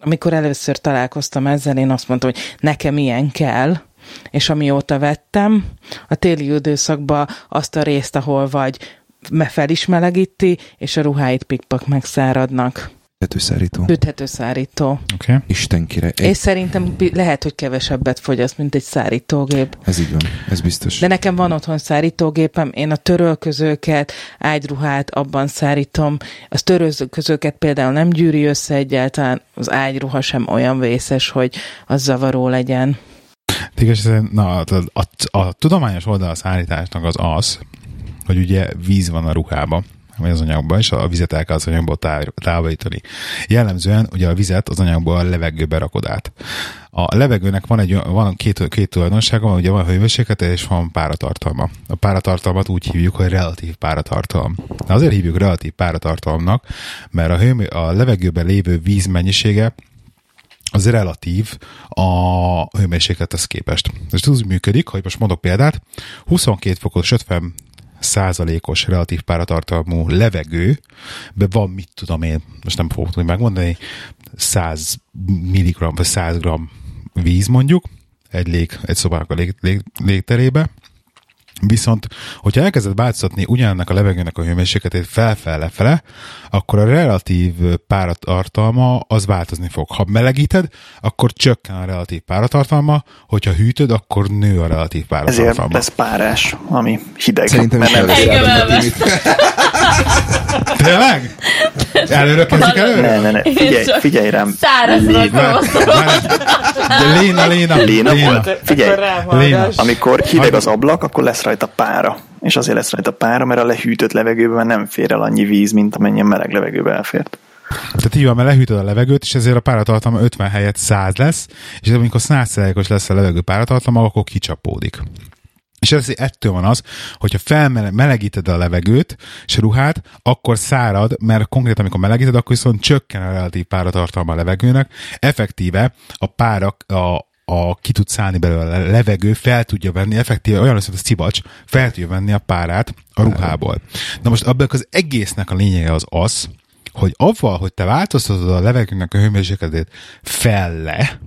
Speaker 5: amikor először találkoztam ezzel, én azt mondtam, hogy nekem ilyen kell, és amióta vettem, a téli időszakban azt a részt, ahol vagy fel is és a ruháit pikpak megszáradnak.
Speaker 3: Üthetőszárító.
Speaker 5: Üthetőszárító.
Speaker 2: Oké. Okay.
Speaker 3: Isten kire.
Speaker 5: És szerintem lehet, hogy kevesebbet fogyaszt, mint egy szárítógép.
Speaker 3: Ez így van, ez biztos.
Speaker 5: De nekem van otthon szárítógépem, én a törölközőket, ágyruhát abban szárítom. Az törölközőket például nem gyűri össze egyáltalán, az ágyruha sem olyan vészes, hogy az zavaró legyen.
Speaker 2: Tényleg, na, a, a, a tudományos oldal a szállításnak az az, hogy ugye víz van a ruhában, vagy az anyagban, és a vizet el kell az anyagból távolítani. Jellemzően ugye a vizet az anyagból a levegőbe rakod át. A levegőnek van, egy, van két, két tulajdonsága, ugye van hőmérséklet és van páratartalma. A páratartalmat úgy hívjuk, hogy relatív páratartalom. Azért hívjuk relatív páratartalomnak, mert a, hő, a levegőben lévő víz mennyisége az relatív a hőmérséklethez képest. Ez úgy működik, hogy most mondok példát, 22 fokos 50 százalékos relatív páratartalmú levegő, be van, mit tudom én, most nem fogok tudni megmondani, 100 milligram vagy 100 gram víz mondjuk, egy, lég, egy szobának a lég, lég, légterébe, Viszont, hogyha elkezded változtatni ugyanennek a levegőnek a hőmérsékletét felfele-fele, akkor a relatív páratartalma az változni fog. Ha melegíted, akkor csökken a relatív páratartalma, hogyha hűtöd, akkor nő a relatív páratartalma.
Speaker 1: Ezért lesz párás, ami hideg.
Speaker 3: Szerintem is *laughs*
Speaker 2: Tényleg? Előre kezdjük előre?
Speaker 1: Ne, ne, ne. Figyelj, figyelj rám.
Speaker 4: Száraz rakom.
Speaker 2: De Léna, Léna,
Speaker 1: Léna
Speaker 2: Léna.
Speaker 1: volt. Figyelj,
Speaker 2: Léna.
Speaker 1: amikor hideg az ablak, akkor lesz rajta pára. És azért lesz rajta pára, mert a lehűtött levegőben nem fér el annyi víz, mint amennyien meleg levegőbe elfért.
Speaker 2: Tehát így van, mert lehűtöd a levegőt, és ezért a páratartalma 50 helyett 100 lesz, és amikor 100%-os lesz a levegő páratartalma, akkor kicsapódik. És ez ettől van az, hogyha felmelegíted a levegőt és a ruhát, akkor szárad, mert konkrétan amikor melegíted, akkor viszont csökken a relatív páratartalma a levegőnek. Effektíve a párak, a, a ki tud szállni belőle a levegő, fel tudja venni, effektíve olyan lesz, hogy a szivacs, fel tudja venni a párát a ruhából. Na most abban az egésznek a lényege az az, hogy avval, hogy te változtatod a levegőnek a hőmérsékletét felle,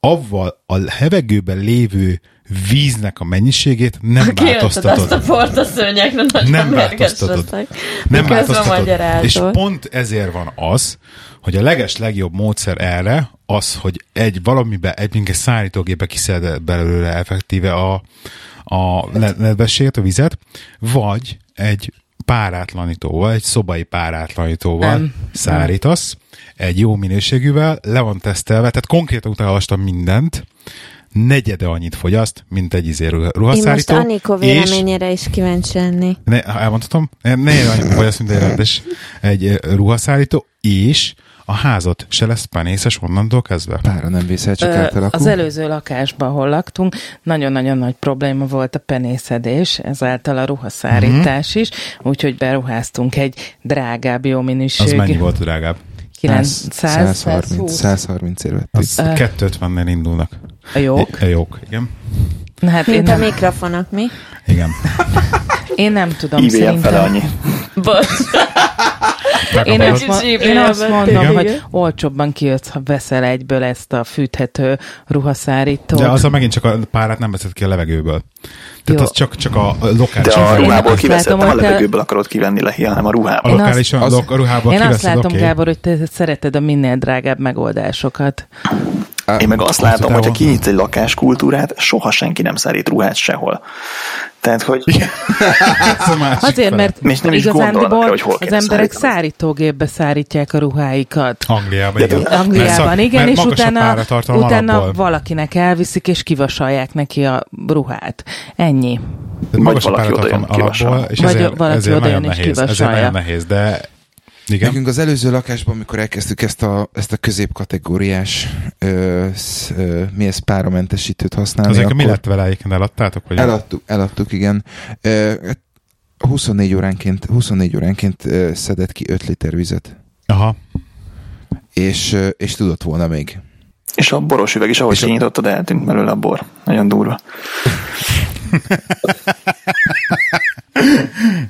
Speaker 2: avval a levegőben lévő víznek a mennyiségét nem változtatod.
Speaker 4: azt a port a szőnyegre, nagyon
Speaker 2: Nem változtatod. Nem
Speaker 4: Miközben
Speaker 2: változtatod. És pont ezért van az, hogy a leges legjobb módszer erre az, hogy egy valamibe, egy minket szállítógébe kiszed belőle effektíve a, a nedvességet, a vizet, vagy egy párátlanítóval, egy szobai párátlanítóval
Speaker 5: Nem.
Speaker 2: szárítasz, egy jó minőségűvel, le van tesztelve, tehát konkrétan utána mindent, negyede annyit fogyaszt, mint egy izé
Speaker 4: Én most. Anikó véleményére is kíváncsi lenni.
Speaker 2: Ne, elmondhatom? Negyed annyit fogyaszt, mint egy rendes egy eh, ruhaszárító, és a házat se lesz penészes onnantól kezdve.
Speaker 3: Pára nem vészel, csak
Speaker 5: Ö,
Speaker 3: átalakul.
Speaker 5: Az előző lakásban, ahol laktunk, nagyon-nagyon nagy probléma volt a penészedés, ezáltal a ruhaszárítás
Speaker 2: Mhm.
Speaker 5: is, úgyhogy beruháztunk egy drágább, jó
Speaker 2: Az
Speaker 5: minőségű.
Speaker 2: mennyi volt drágább?
Speaker 5: 900,
Speaker 3: 130,
Speaker 5: 120.
Speaker 3: 130 ér vettük.
Speaker 2: Az 250-nél indulnak.
Speaker 5: A jók.
Speaker 2: A jók, igen.
Speaker 5: Na, hát én
Speaker 4: Mint a
Speaker 5: nem,
Speaker 4: mikrofonok, mi?
Speaker 2: Igen.
Speaker 5: én nem tudom,
Speaker 1: IBM fele
Speaker 5: szerintem.
Speaker 1: annyi.
Speaker 4: Bocs.
Speaker 5: Én azt, én azt mondom,
Speaker 2: Igen.
Speaker 5: hogy olcsóbban kijössz, ha veszel egyből ezt a fűthető ruhaszárítót.
Speaker 2: De azzal megint csak a párát nem veszed ki a levegőből. Tehát
Speaker 5: Jó.
Speaker 2: az csak, csak a a lokális
Speaker 1: De a ruhából nem a levegőből akarod kivenni le, hanem a
Speaker 2: a
Speaker 1: ruhából.
Speaker 5: Én
Speaker 2: lokális a ruhából
Speaker 5: Én azt látom,
Speaker 2: oké.
Speaker 5: Gábor, hogy te szereted a minél drágább megoldásokat.
Speaker 1: Én meg azt látom, hogy ha kinyitsz egy lakáskultúrát, soha senki nem szárít ruhát sehol. Tehát, hogy *laughs*
Speaker 5: Azért, mert
Speaker 1: És nem is gondolnak
Speaker 5: igazándiból
Speaker 1: hogy hol
Speaker 5: az emberek
Speaker 1: szállítani.
Speaker 5: szárítógépbe szárítják a ruháikat.
Speaker 2: Angliában, igen.
Speaker 1: de-
Speaker 2: Mert
Speaker 5: Angliában,
Speaker 2: szak-
Speaker 5: igen,
Speaker 2: mert
Speaker 5: és utána, utána
Speaker 2: alapból.
Speaker 5: valakinek elviszik, és kivasalják neki a ruhát. Ennyi.
Speaker 2: Tehát magas a
Speaker 1: valaki
Speaker 2: páratartalom
Speaker 1: odajön,
Speaker 2: alapból, és
Speaker 5: Vagy
Speaker 2: ezért,
Speaker 5: valaki
Speaker 2: ezért
Speaker 5: odajön
Speaker 2: nagyon nehéz. Ezért nagyon nehéz, de igen.
Speaker 3: Nekünk az előző lakásban, amikor elkezdtük ezt a, ezt a középkategóriás ö, sz, ö, mi ez páramentesítőt használni,
Speaker 2: Azért
Speaker 3: akkor
Speaker 2: mi lett vele egyébként eladtátok? Vagy
Speaker 3: eladtuk, eladtuk, igen. Ö, 24 óránként, 24 óránként ö, szedett ki 5 liter vizet.
Speaker 2: Aha.
Speaker 3: és, ö, és tudott volna még.
Speaker 1: És a boros üveg is, ahogy
Speaker 3: És a-
Speaker 1: kinyitottad, eltűnt belőle a bor. Nagyon durva. *laughs*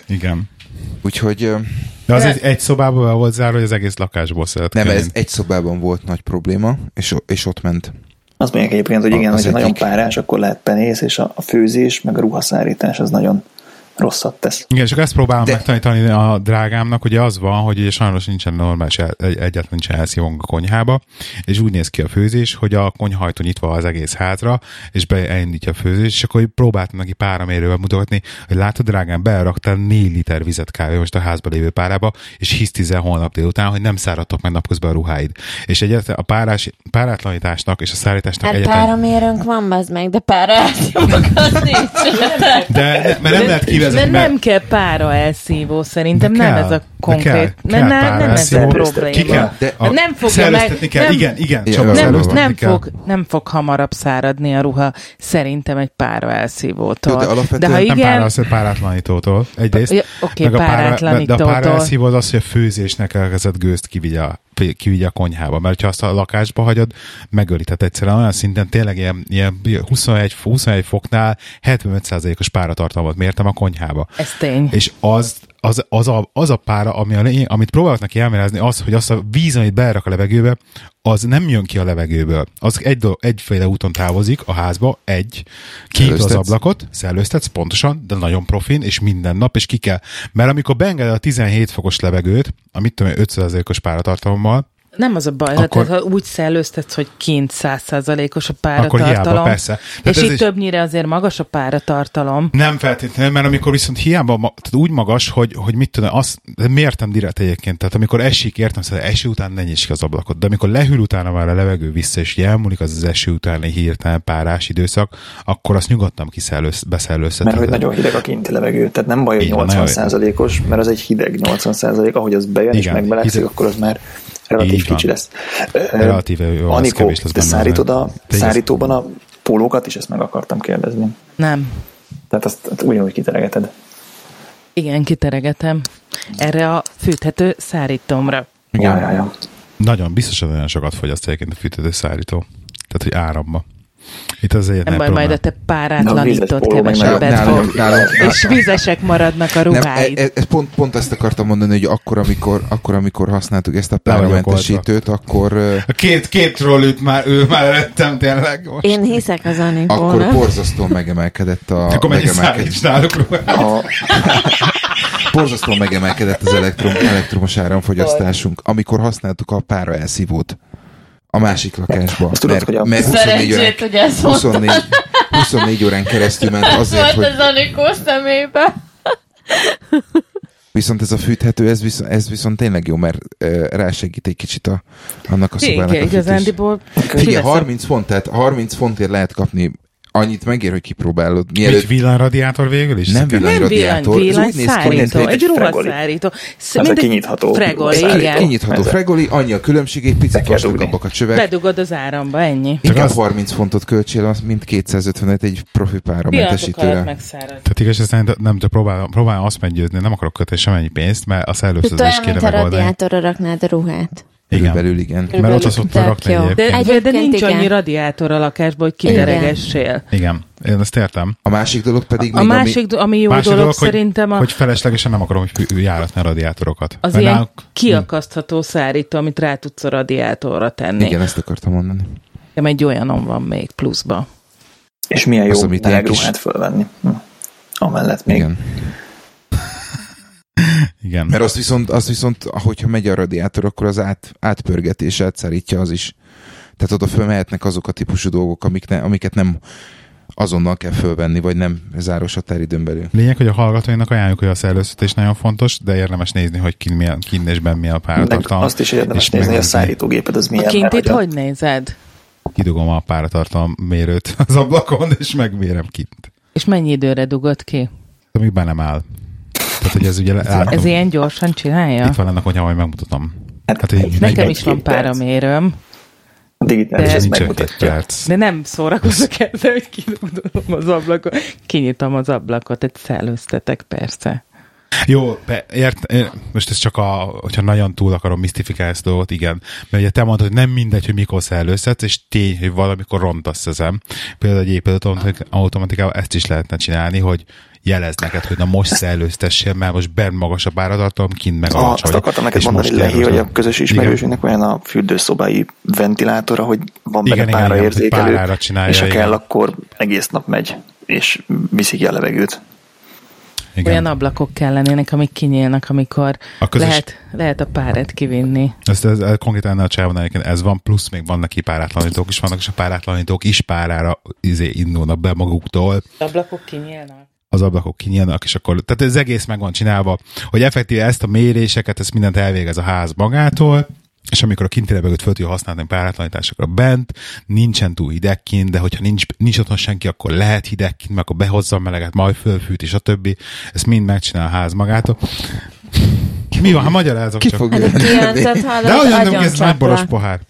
Speaker 2: Igen.
Speaker 3: Úgyhogy
Speaker 2: De az egy, egy szobában be volt zárva, hogy az egész lakásból szeret
Speaker 3: nem, ez egy szobában volt nagy probléma, és, és ott ment.
Speaker 1: Azt mondják egyébként, hogy igen, hogyha nagyon párás, akkor lehet penész, és a, a főzés, meg a ruhaszárítás az nagyon rosszat tesz.
Speaker 2: Igen, csak ezt próbálom
Speaker 3: De-
Speaker 2: megtanítani a drágámnak, ugye az van, hogy ugye sajnos nincsen normális, el- egy- egyáltalán nincsen elszívónk a konyhába, és úgy néz ki a főzés, hogy a konyhajtó nyitva az egész házra, és beindítja a főzés, és akkor próbáltam neki páramérővel mutatni, hogy látod, drágám, beleraktál 4 liter vizet kávé most a házba lévő párába, és hisztizel holnap délután, hogy nem száradtak meg napközben a ruháid. És egyáltalán a párás, párátlanításnak és a szárításnak
Speaker 4: Hát
Speaker 2: egyáltalán...
Speaker 4: páramérőnk van, bazd meg, de pára az nincs.
Speaker 2: De, mert nem lehet kivezetni, mert
Speaker 5: nem kell pára elszívó, szerintem nem ez a konkrét.
Speaker 2: kell,
Speaker 5: nem,
Speaker 2: kell
Speaker 5: nem, nem ez a probléma.
Speaker 2: Ki kell,
Speaker 3: De-
Speaker 2: a,
Speaker 5: Nem fogja meg-
Speaker 2: kell,
Speaker 5: nem-
Speaker 2: igen, igen, Csaba,
Speaker 3: nem-
Speaker 5: Nem, nem, fog, nem fog hamarabb száradni a ruha szerintem egy pára elszívótól.
Speaker 3: Jó, de
Speaker 5: de ha
Speaker 2: Nem
Speaker 5: igen,
Speaker 2: pára, az, hogy párátlanítótól. Egyrészt.
Speaker 5: Ja, oké,
Speaker 2: pára-
Speaker 5: párátlanítótól.
Speaker 2: De a pára elszívó az az, hogy a főzésnek elkezdett gőzt kivigye a, kivigye a konyhába. Mert ha azt a lakásba hagyod, megöli. Tehát egyszerűen olyan szinten tényleg ilyen, ilyen 21, fo- 21 foknál 75%-os páratartalmat mértem a konyhába.
Speaker 5: ez tény.
Speaker 2: És az, az, az, a, az a pára, ami a, amit próbálok neki elmagyarázni, az, hogy azt a víz, amit belerak a levegőbe, az nem jön ki a levegőből. Az egy, egyféle úton távozik a házba, egy, kinyitod az ablakot, szellőztetsz, pontosan, de nagyon profin, és minden nap, és ki kell. Mert amikor beenged a 17 fokos levegőt, amit tudom, én, 5%-os páratartalommal,
Speaker 5: Nem az a baj,
Speaker 2: Akkor-
Speaker 5: hát, ha úgy szellőztetsz, hogy kint százszázalékos a
Speaker 2: Akkor hiába,
Speaker 5: páratartalom.
Speaker 2: persze. Tehát
Speaker 5: És
Speaker 2: ez
Speaker 5: itt
Speaker 2: is-
Speaker 5: többnyire azért magas a páratartalom.
Speaker 2: Nem feltétlenül, mert amikor viszont hiába, tehát úgy magas, hogy, hogy mit tudom, azt de mértem direkt egyébként, tehát amikor esik, értem, szóval eső után ne nyisd ki az ablakot, de amikor lehűl utána már a levegő vissza, és elmúlik az az eső utáni hirtelen párás időszak, akkor azt nyugodtan kiszellőz, beszellőzteted.
Speaker 1: Mert hogy nagyon hideg a kinti levegő, tehát nem baj, hogy
Speaker 2: Így van,
Speaker 1: 80 os mert az egy hideg 80 ahogy az bejön és
Speaker 2: Igen,
Speaker 1: megmelegszik,
Speaker 2: hideg.
Speaker 1: akkor az már relatív
Speaker 2: Így van.
Speaker 1: kicsi lesz.
Speaker 2: Relatíve jó,
Speaker 1: Anikó,
Speaker 2: kevés lesz
Speaker 1: te
Speaker 2: benne.
Speaker 1: szárítod a
Speaker 2: Te
Speaker 1: szárítóban a pólókat is, ezt meg akartam kérdezni.
Speaker 5: Nem.
Speaker 1: Tehát azt azt ugyanúgy kiteregeted.
Speaker 5: Igen, kiteregetem. Erre a fűthető szárítomra.
Speaker 1: Ja, ja, ja.
Speaker 2: Nagyon, biztosan nagyon sokat fogyaszt egyébként a fűtődő szárító. Tehát, hogy áramba. Itt az egyetlen
Speaker 5: Nem baj, majd a te párátlanított kevesebbet fog. És vizesek maradnak a
Speaker 3: Nem,
Speaker 5: ruháid.
Speaker 3: e, e, ez pont, pont ezt akartam mondani, hogy akkor, amikor, akkor, amikor használtuk ezt a páramentesítőt, akkor,
Speaker 2: A két, két trollőt már, ő már előttem tényleg. Most.
Speaker 4: Én hiszek az
Speaker 3: akkor
Speaker 4: Anikónak.
Speaker 3: borzasztóan megemelkedett a,
Speaker 2: Akkor
Speaker 3: megemelkedett,
Speaker 2: náluk ruhát?
Speaker 1: A,
Speaker 3: borzasztóan megemelkedett az elektrom, elektromos áramfogyasztásunk, amikor használtuk a pára elszívót a másik lakásba.
Speaker 1: Ezt tudod,
Speaker 3: mert,
Speaker 1: hogy a-
Speaker 3: mert 24 órán,
Speaker 4: hogy ezt mondtad.
Speaker 3: 24, 24 órán keresztül ment azért,
Speaker 4: Volt
Speaker 3: hogy
Speaker 4: az Anikó szemébe.
Speaker 3: viszont ez a fűthető, ez viszont, ez viszont tényleg jó, mert uh, rásegít egy kicsit a, annak a szobának
Speaker 5: Igen,
Speaker 3: a fűtés.
Speaker 5: igazándiból a-
Speaker 3: 30 font, tehát 30 fontért lehet kapni annyit megér, hogy kipróbálod.
Speaker 2: Egy
Speaker 3: Mielőtt
Speaker 2: villanyradiátor végül is?
Speaker 3: Nem
Speaker 2: Ezeket-
Speaker 3: villany-
Speaker 5: nem villany,
Speaker 3: radiátor. Ez
Speaker 5: villany
Speaker 3: úgy néz ki, hogy
Speaker 5: szárító,
Speaker 1: mint
Speaker 5: egy ruhaszárító. Sz-
Speaker 1: Ez a kinyitható
Speaker 5: Fregoli, igen.
Speaker 3: kinyitható fregoli, annyi a különbség, egy picit vastagabbak a csövek.
Speaker 5: Bedugod az áramba, ennyi.
Speaker 3: Inkább
Speaker 2: az-
Speaker 3: 30 fontot költsél, az, mint 255 egy profi páramentesítőre.
Speaker 5: megszárad.
Speaker 2: Tehát igaz, szerint nem, de próbálom, próbálom azt meggyőzni, nem akarok kötni semennyi pénzt, mert a
Speaker 4: Tehát
Speaker 2: szellőztetést
Speaker 4: olyan,
Speaker 2: kéne
Speaker 4: mint a
Speaker 2: megoldani.
Speaker 4: radiátorra raknád a ruhát.
Speaker 2: Igen.
Speaker 3: Körülbelül igen.
Speaker 2: Mert ott az ott
Speaker 4: Tök
Speaker 2: rakni.
Speaker 5: De,
Speaker 2: egyébként.
Speaker 5: de, nincs
Speaker 4: igen.
Speaker 5: annyi radiátor a lakásban, hogy kiteregessél.
Speaker 2: Igen, én ezt értem.
Speaker 3: A másik dolog pedig
Speaker 5: A
Speaker 3: még,
Speaker 5: másik, do- ami jó
Speaker 2: Másik
Speaker 5: dolog,
Speaker 2: dolog, hogy,
Speaker 5: szerintem a,
Speaker 2: hogy feleslegesen nem akarom, hogy járatni a radiátorokat.
Speaker 5: az
Speaker 2: Mert
Speaker 5: ilyen
Speaker 2: náluk-
Speaker 5: kiakasztható szárító, amit rá tudsz a radiátorra tenni.
Speaker 3: ami, igen, ezt akartam mondani.
Speaker 5: Nekem egy olyanom van még pluszba.
Speaker 1: és milyen
Speaker 3: Az,
Speaker 1: jó
Speaker 3: amit ilyen kis-
Speaker 1: ruhát fölvenni. Amellett még.
Speaker 3: Igen.
Speaker 2: Igen.
Speaker 3: Mert azt viszont, azt viszont, ahogyha megy a radiátor, akkor az át, átpörgetés, átszárítja az is. Tehát oda fölmehetnek azok a típusú dolgok, amik ne, amiket nem azonnal kell fölvenni, vagy nem záros határidőn belül.
Speaker 2: Lényeg, hogy a hallgatóinak ajánljuk, hogy a szellőztetés nagyon fontos, de érdemes nézni, hogy kin, milyen, kin és benn milyen a páratartalom.
Speaker 1: azt is érdemes
Speaker 2: és
Speaker 1: nézni, hogy a
Speaker 2: megnézni.
Speaker 1: szárítógéped az
Speaker 5: A
Speaker 1: milyen.
Speaker 5: kintit
Speaker 1: mert
Speaker 5: hogy nézed?
Speaker 2: Kidugom a páratartalom mérőt az ablakon, és megmérem kint.
Speaker 5: És mennyi időre dugod ki?
Speaker 2: Amíg be nem áll. Tehát, hogy ez ugye látom,
Speaker 5: Ez ilyen gyorsan csinálja?
Speaker 2: itt van ennek, hogy majd megmutatom.
Speaker 1: Hát,
Speaker 2: Hát így
Speaker 5: Nekem is van páramérőm,
Speaker 1: A digitális
Speaker 5: De-
Speaker 1: ez
Speaker 2: nincs egy
Speaker 1: megmutatja.
Speaker 2: perc.
Speaker 5: de nem szórakozok ezzel, hogy kidugom az ablakot. Kinyitom az ablakot, egy szellőztetek persze.
Speaker 2: Jó, be, ért, ért, most ez csak a, hogyha nagyon túl akarom misztifikálni ezt a dolgot, igen. Mert ugye te mondtad, hogy nem mindegy, hogy mikor szellőzhetsz, és tény, hogy valamikor rontasz ezen. Például egy épület automatikával ezt is lehetne csinálni, hogy jelez neked, hogy na most szellőztessél, mert most benn magas a páratartalom, kint meg alacsony.
Speaker 1: azt akartam neked
Speaker 2: és
Speaker 1: mondani,
Speaker 2: most
Speaker 1: Lehi, hogy a közös ismerősünknek olyan a fürdőszobai ventilátora, hogy van benne
Speaker 2: Igen,
Speaker 1: pára
Speaker 2: igen,
Speaker 1: érzékelő,
Speaker 2: párára csinálja,
Speaker 1: és ha
Speaker 2: igen.
Speaker 1: kell, akkor egész nap megy, és viszi ki a levegőt.
Speaker 2: Igen.
Speaker 5: Olyan ablakok kellenének, amik kinyílnak, amikor
Speaker 2: A közös-
Speaker 5: lehet, lehet a páret kivinni.
Speaker 2: Ez, ez, ez konkrétan a csávon egyébként ez van, plusz még vannak ki párátlanítók is vannak, és a párátlanítók is párára izé, indulnak be maguktól,
Speaker 5: Ablakok kinyílnak?
Speaker 2: Az ablakok kinyílnak, és akkor, tehát ez egész meg van csinálva, hogy effektíve ezt a méréseket, ezt mindent elvégez a ház magától, és amikor a kinti levegőt föl tudja használni párátlanításokra bent, nincsen túl hideg kint, de hogyha nincs, nincs otthon senki, akkor lehet hideg kint, meg akkor behozza a meleget, majd fölfűt, és a többi. Ezt mind megcsinál a ház magától. Mi van, ha magyarázok
Speaker 3: Ki
Speaker 2: csak.
Speaker 3: fog
Speaker 4: hallod,
Speaker 2: De olyan nem ez nagy boros pohár.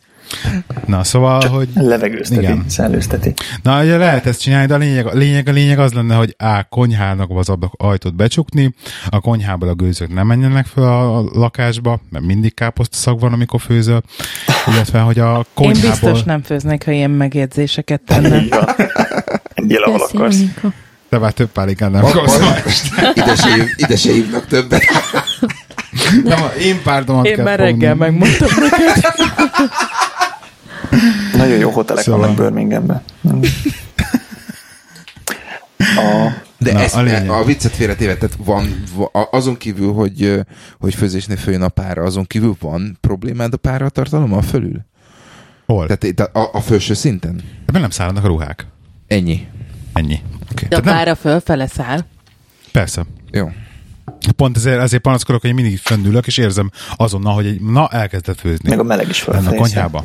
Speaker 2: Na, szóval, hogy...
Speaker 1: Levegőzteti,
Speaker 2: Igen.
Speaker 1: szellőzteti.
Speaker 2: Na, ugye lehet ezt csinálni, de a lényeg, a lényeg, a lényeg az lenne, hogy A. konyhának az ablak ajtót becsukni, a konyhából a gőzök nem menjenek fel a, lakásba, mert mindig káposztaszag van, amikor főzöl, illetve, hogy a
Speaker 5: Én
Speaker 2: konyhából...
Speaker 5: biztos nem főznék, ha ilyen megjegyzéseket tenne.
Speaker 1: Így van. Egyél, ahol akarsz.
Speaker 2: De már több pálinkán nem akarsz.
Speaker 3: ide se, hív, ide se hívnak többet.
Speaker 2: Nem, én párdomat
Speaker 5: Én
Speaker 2: kell
Speaker 5: már
Speaker 2: fogni.
Speaker 5: reggel megmondtam neked.
Speaker 1: Nagyon jó hotelek
Speaker 2: Szóval.
Speaker 1: vannak Birminghamben. A,
Speaker 3: De
Speaker 2: Na,
Speaker 3: ez,
Speaker 2: a
Speaker 3: a, viccet félretéve, tehát van, va- azon kívül, hogy, hogy főzésnél följön a pára, azon kívül van problémád a pára tartalommal fölül?
Speaker 2: Hol?
Speaker 3: Tehát a, a felső szinten?
Speaker 2: Ebben nem szállnak a ruhák.
Speaker 3: Ennyi.
Speaker 2: Ennyi. Okay.
Speaker 5: De a
Speaker 2: Tehát nem,
Speaker 5: pára fölfele száll.
Speaker 2: persze.
Speaker 3: Jó.
Speaker 2: Pont ezért, ezért panaszkodok, hogy én mindig föndülök, és érzem azonnal, hogy egy, na, elkezdett főzni.
Speaker 1: meg a meleg is
Speaker 2: Lenne a konyhába.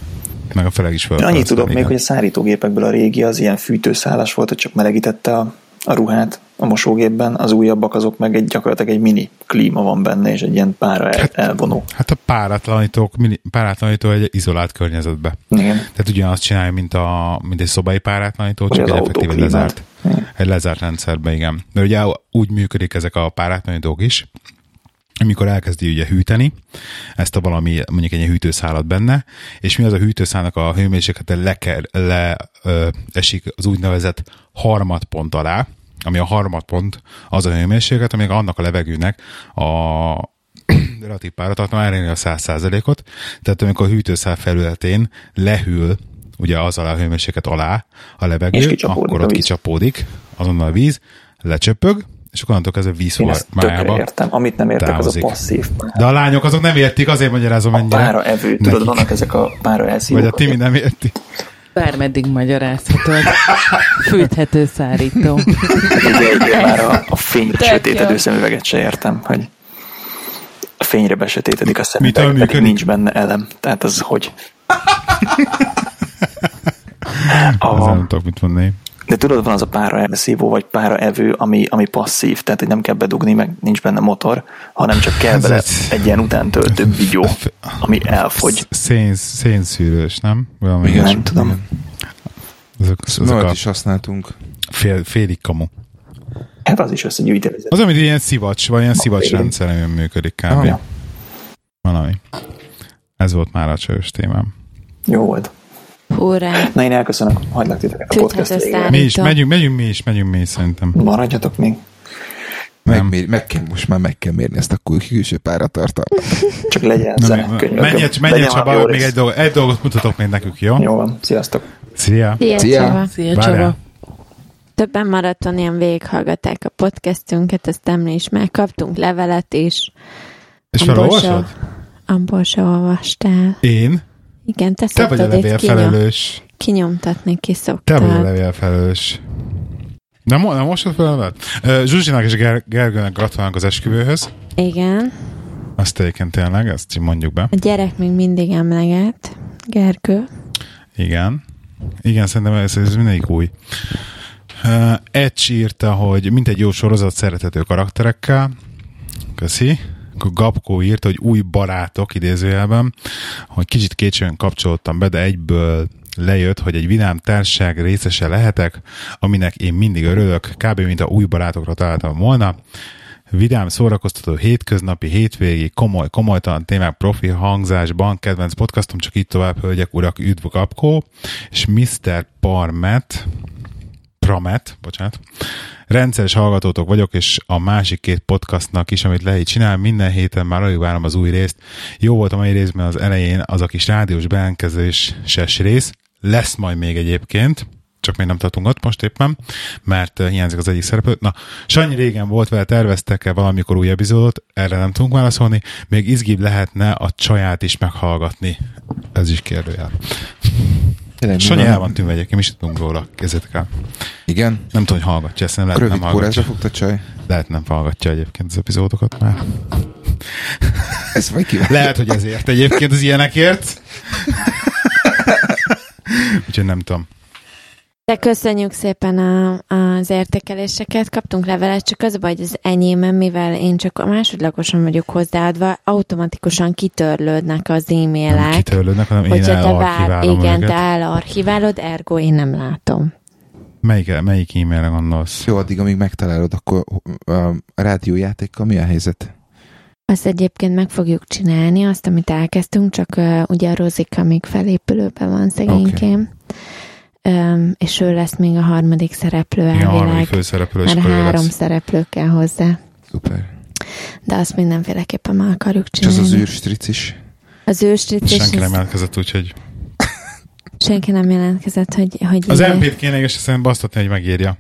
Speaker 2: Meg a feleg is.
Speaker 1: Én annyit tudok
Speaker 2: igen.
Speaker 1: még, hogy a szárítógépekből a régi az ilyen fűtőszálas volt, hogy csak melegítette a, a ruhát a mosógépben, az újabbak azok meg egy, gyakorlatilag egy mini klíma van benne, és egy ilyen pára el, elvonó.
Speaker 2: Hát a párátlanítók, mini- párátlanító egy izolált környezetbe.
Speaker 1: Igen.
Speaker 2: Tehát ugyanazt csinálja, mint, a, mint egy szobai párátlanító,
Speaker 1: Vagy
Speaker 2: csak egy effektíve lezárt.
Speaker 1: Igen.
Speaker 2: Egy lezárt rendszerbe, igen. De ugye úgy működik ezek a párátlanítók is, amikor elkezdi ugye hűteni ezt a valami, mondjuk egy hűtőszálat benne, és mi az a hűtőszálnak a hőmérséklete leker, le ö, esik az úgynevezett harmadpont alá, ami a harmadpont az a hőmérséklet, ami annak a levegőnek a *clears throat* relatív páratartalma elérni a 100%-ot, tehát amikor a hűtőszál felületén lehűl ugye az alá a hőmérséklet alá a levegő, akkor ott
Speaker 1: víz.
Speaker 2: kicsapódik azonnal a víz, lecsöpög, és akkor onnantól kezdve víz
Speaker 1: Én ezt tökre
Speaker 2: formájába
Speaker 1: értem. Amit nem értek,
Speaker 2: távozik.
Speaker 1: az a passzív pára.
Speaker 2: De a lányok azok nem értik, azért magyarázom
Speaker 1: A
Speaker 2: ennyire.
Speaker 1: pára evő, tudod,
Speaker 2: nekik.
Speaker 1: vannak ezek a pára
Speaker 2: Vagy a
Speaker 1: elszívók.
Speaker 2: Timi nem érti.
Speaker 5: Bármeddig magyarázhatod. Fűthető szárító.
Speaker 1: Ugye, ugye *laughs* már a, a fényre
Speaker 4: Tök
Speaker 1: sötétedő szemüveget se értem, hogy a fényre besötétedik a szemüveg,
Speaker 2: Mitől
Speaker 1: pedig
Speaker 2: működik?
Speaker 1: nincs benne elem. Tehát az hogy? *laughs* A,
Speaker 2: nem tudok mit mondani.
Speaker 1: De tudod, van az a pára elszívó, vagy pára evő, ami, ami passzív, tehát hogy nem kell bedugni, meg nincs benne motor, hanem csak kell bele
Speaker 2: egy-
Speaker 1: ilyen utántöltő vigyó, ami elfogy.
Speaker 2: Szén, szénszűrős, nem? Valami
Speaker 1: Nem
Speaker 2: ilyesmi.
Speaker 1: tudom.
Speaker 2: Ezek,
Speaker 3: Ezt
Speaker 2: ezek
Speaker 3: Olyat
Speaker 2: a
Speaker 3: is használtunk.
Speaker 2: fél, félig kamu.
Speaker 1: Hát az is összegyűjti.
Speaker 2: Az, amit ilyen szivacs, vagy ilyen szivacs
Speaker 1: Igen.
Speaker 2: rendszer, ami működik kb.
Speaker 3: Ah.
Speaker 1: Ja.
Speaker 2: Valami. Ez volt már a csős témám.
Speaker 1: Jó volt.
Speaker 4: Hurrá.
Speaker 1: Na én elköszönök, hagylak titeket a podcast végére.
Speaker 2: Mi is, megyünk, megyünk mi is, megyünk mi is szerintem.
Speaker 1: Maradjatok még.
Speaker 2: Nem.
Speaker 3: Megmér, meg kell, most már meg kell mérni ezt a kül- külső páratartalmat. *laughs*
Speaker 1: Csak legyen
Speaker 2: Nem,
Speaker 1: zene,
Speaker 2: nem,
Speaker 1: könyörgöm.
Speaker 2: menj, menj Csaba, még egy, dolgot, egy dolgot mutatok még nekük, jó?
Speaker 1: Jó van, sziasztok.
Speaker 2: Szia!
Speaker 4: Szia,
Speaker 3: Szia.
Speaker 4: Csaba.
Speaker 5: Szia. Csaba.
Speaker 4: Többen maratonian végighallgatták a podcastünket, ezt emlé is meg. Kaptunk levelet is.
Speaker 2: És felolvasod?
Speaker 4: se- Abból se olvastál.
Speaker 2: Én?
Speaker 4: Igen, te,
Speaker 2: Te vagy a levél felelős.
Speaker 4: kinyomtatni,
Speaker 2: Te
Speaker 4: kiszoktad.
Speaker 2: vagy a levél felelős. Nem, mo- nem mostad fel a levelet? Ö, Zsuzsinak és Ger- Gergőnek gratulálunk az esküvőhöz.
Speaker 4: Igen.
Speaker 2: Azt egyébként tényleg, ezt mondjuk be.
Speaker 4: A gyerek még mindig emleget. Gergő.
Speaker 2: Igen. Igen, szerintem ez, ez mindegyik új. Uh, Edge írta, hogy mint egy jó sorozat szerethető karakterekkel. Köszi. Akkor Gabko írta, hogy új barátok idézőjelben, hogy kicsit kétségben kapcsolódtam be, de egyből lejött, hogy egy vidám társaság részese lehetek, aminek én mindig örülök, kb. mint a új barátokra találtam volna. vidám, szórakoztató, hétköznapi, hétvégi, komoly, komolytalan témák, profi hangzásban, kedvenc podcastom, csak így tovább, hölgyek, urak, üdv kapkó, és Mr. Parmet, Pramet, bocsánat, rendszeres hallgatótok vagyok, és a másik két podcastnak is, amit lehet csinál, minden héten már alig várom az új részt. Jó volt a mai részben az elején az a kis rádiós bejelentkezéses rész, lesz majd még egyébként, csak még nem tartunk ott most éppen, mert hiányzik az egyik szereplő. Na, Sanyi régen volt vele, terveztek-e valamikor új epizódot, erre nem tudunk válaszolni, még izgibb lehetne a csaját is meghallgatni. Ez is kérdőjel.
Speaker 6: Tényleg,
Speaker 2: Sanyi el van tűnve egyébként, mi is tudunk róla, kezdetek el.
Speaker 6: Igen?
Speaker 2: Nem tudom, hogy hallgatja, ezt nem lehet
Speaker 6: Rövid
Speaker 2: nem hallgatja.
Speaker 6: fogta csaj?
Speaker 2: Lehet nem hallgatja egyébként az epizódokat már.
Speaker 6: Ez vagy kíváncsi.
Speaker 2: Lehet, hogy ezért egyébként az ilyenekért. Úgyhogy nem tudom.
Speaker 4: De köszönjük szépen a, az értékeléseket, kaptunk levelet, csak az a baj, hogy az enyémem, mivel én csak a másodlagosan vagyok hozzáadva, automatikusan kitörlődnek az
Speaker 2: Nem
Speaker 4: e-mailek.
Speaker 2: kitörlődnek, hanem én elarchiválom
Speaker 4: igen,
Speaker 2: őket.
Speaker 4: te elarchiválod, ergo én nem látom.
Speaker 2: Melyik, melyik e-mailre gondolsz?
Speaker 6: Jó, addig, amíg megtalálod, akkor a rádiójátékkal mi a helyzet?
Speaker 4: Azt egyébként meg fogjuk csinálni, azt, amit elkezdtünk, csak uh, ugye a Rozika még felépülőben van szegénykém. Um, és ő lesz még a harmadik szereplő
Speaker 2: Igen, a harmadik
Speaker 4: elvileg.
Speaker 2: főszereplő, és
Speaker 4: Már
Speaker 2: akkor ő
Speaker 4: három
Speaker 2: lesz.
Speaker 4: szereplő kell hozzá.
Speaker 6: Szuper.
Speaker 4: De azt mindenféleképpen meg akarjuk
Speaker 6: És az
Speaker 4: csinálni.
Speaker 6: az űrstric is?
Speaker 4: Az őstric, és
Speaker 2: Senki nem jelentkezett, úgyhogy
Speaker 4: senki nem jelentkezett, hogy, hogy
Speaker 2: az
Speaker 4: ide-
Speaker 2: MP-t kéne és szerintem basztatni, hogy megírja.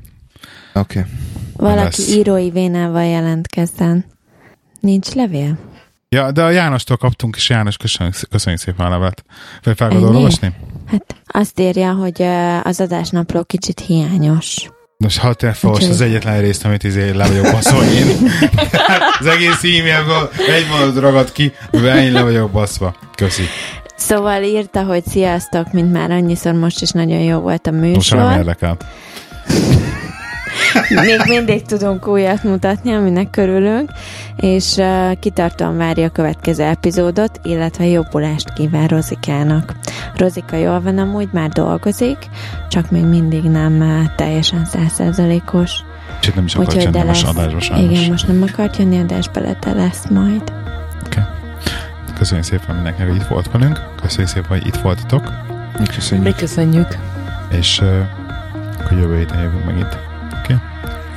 Speaker 6: Oké. Okay.
Speaker 4: valaki
Speaker 2: lesz.
Speaker 4: írói vénával jelentkezzen. Nincs levél?
Speaker 2: Ja, de a Jánostól kaptunk, és János, köszönjük, köszönjük szépen a levelet. Fel fel
Speaker 4: Ennyi?
Speaker 2: olvasni?
Speaker 4: Hát azt írja, hogy az adásnapló kicsit hiányos.
Speaker 2: Nos, ha te
Speaker 4: Úgyhogy-
Speaker 2: az egyetlen részt, amit izé le vagyok baszva én. *laughs* Hát az egész e-mailből egy mondat ragad ki, amivel én le vagyok baszva. Köszi.
Speaker 4: Szóval írta, hogy sziasztok, mint már annyiszor most is nagyon jó volt a
Speaker 2: Most már nem
Speaker 4: műsor.
Speaker 2: érdekel.
Speaker 4: Még mindig tudunk újat mutatni, aminek körülünk, és uh, kitartóan várja a következő epizódot, illetve jobbulást kíván Rozikának. Rozika jól van amúgy, már dolgozik, csak még mindig nem uh, teljesen százszerzalékos.
Speaker 2: És itt nem is akart
Speaker 4: Úgyhogy
Speaker 2: jönni most
Speaker 4: lesz.
Speaker 2: adásba sajnos.
Speaker 4: Igen, most nem akart jönni adásba, de lesz majd.
Speaker 2: Köszönjük szépen mindenkinek, hogy itt volt velünk. Köszönjük szépen, hogy itt voltatok.
Speaker 6: Köszönjük.
Speaker 5: Mi köszönjük.
Speaker 2: És uh, akkor jövő héten jövünk megint.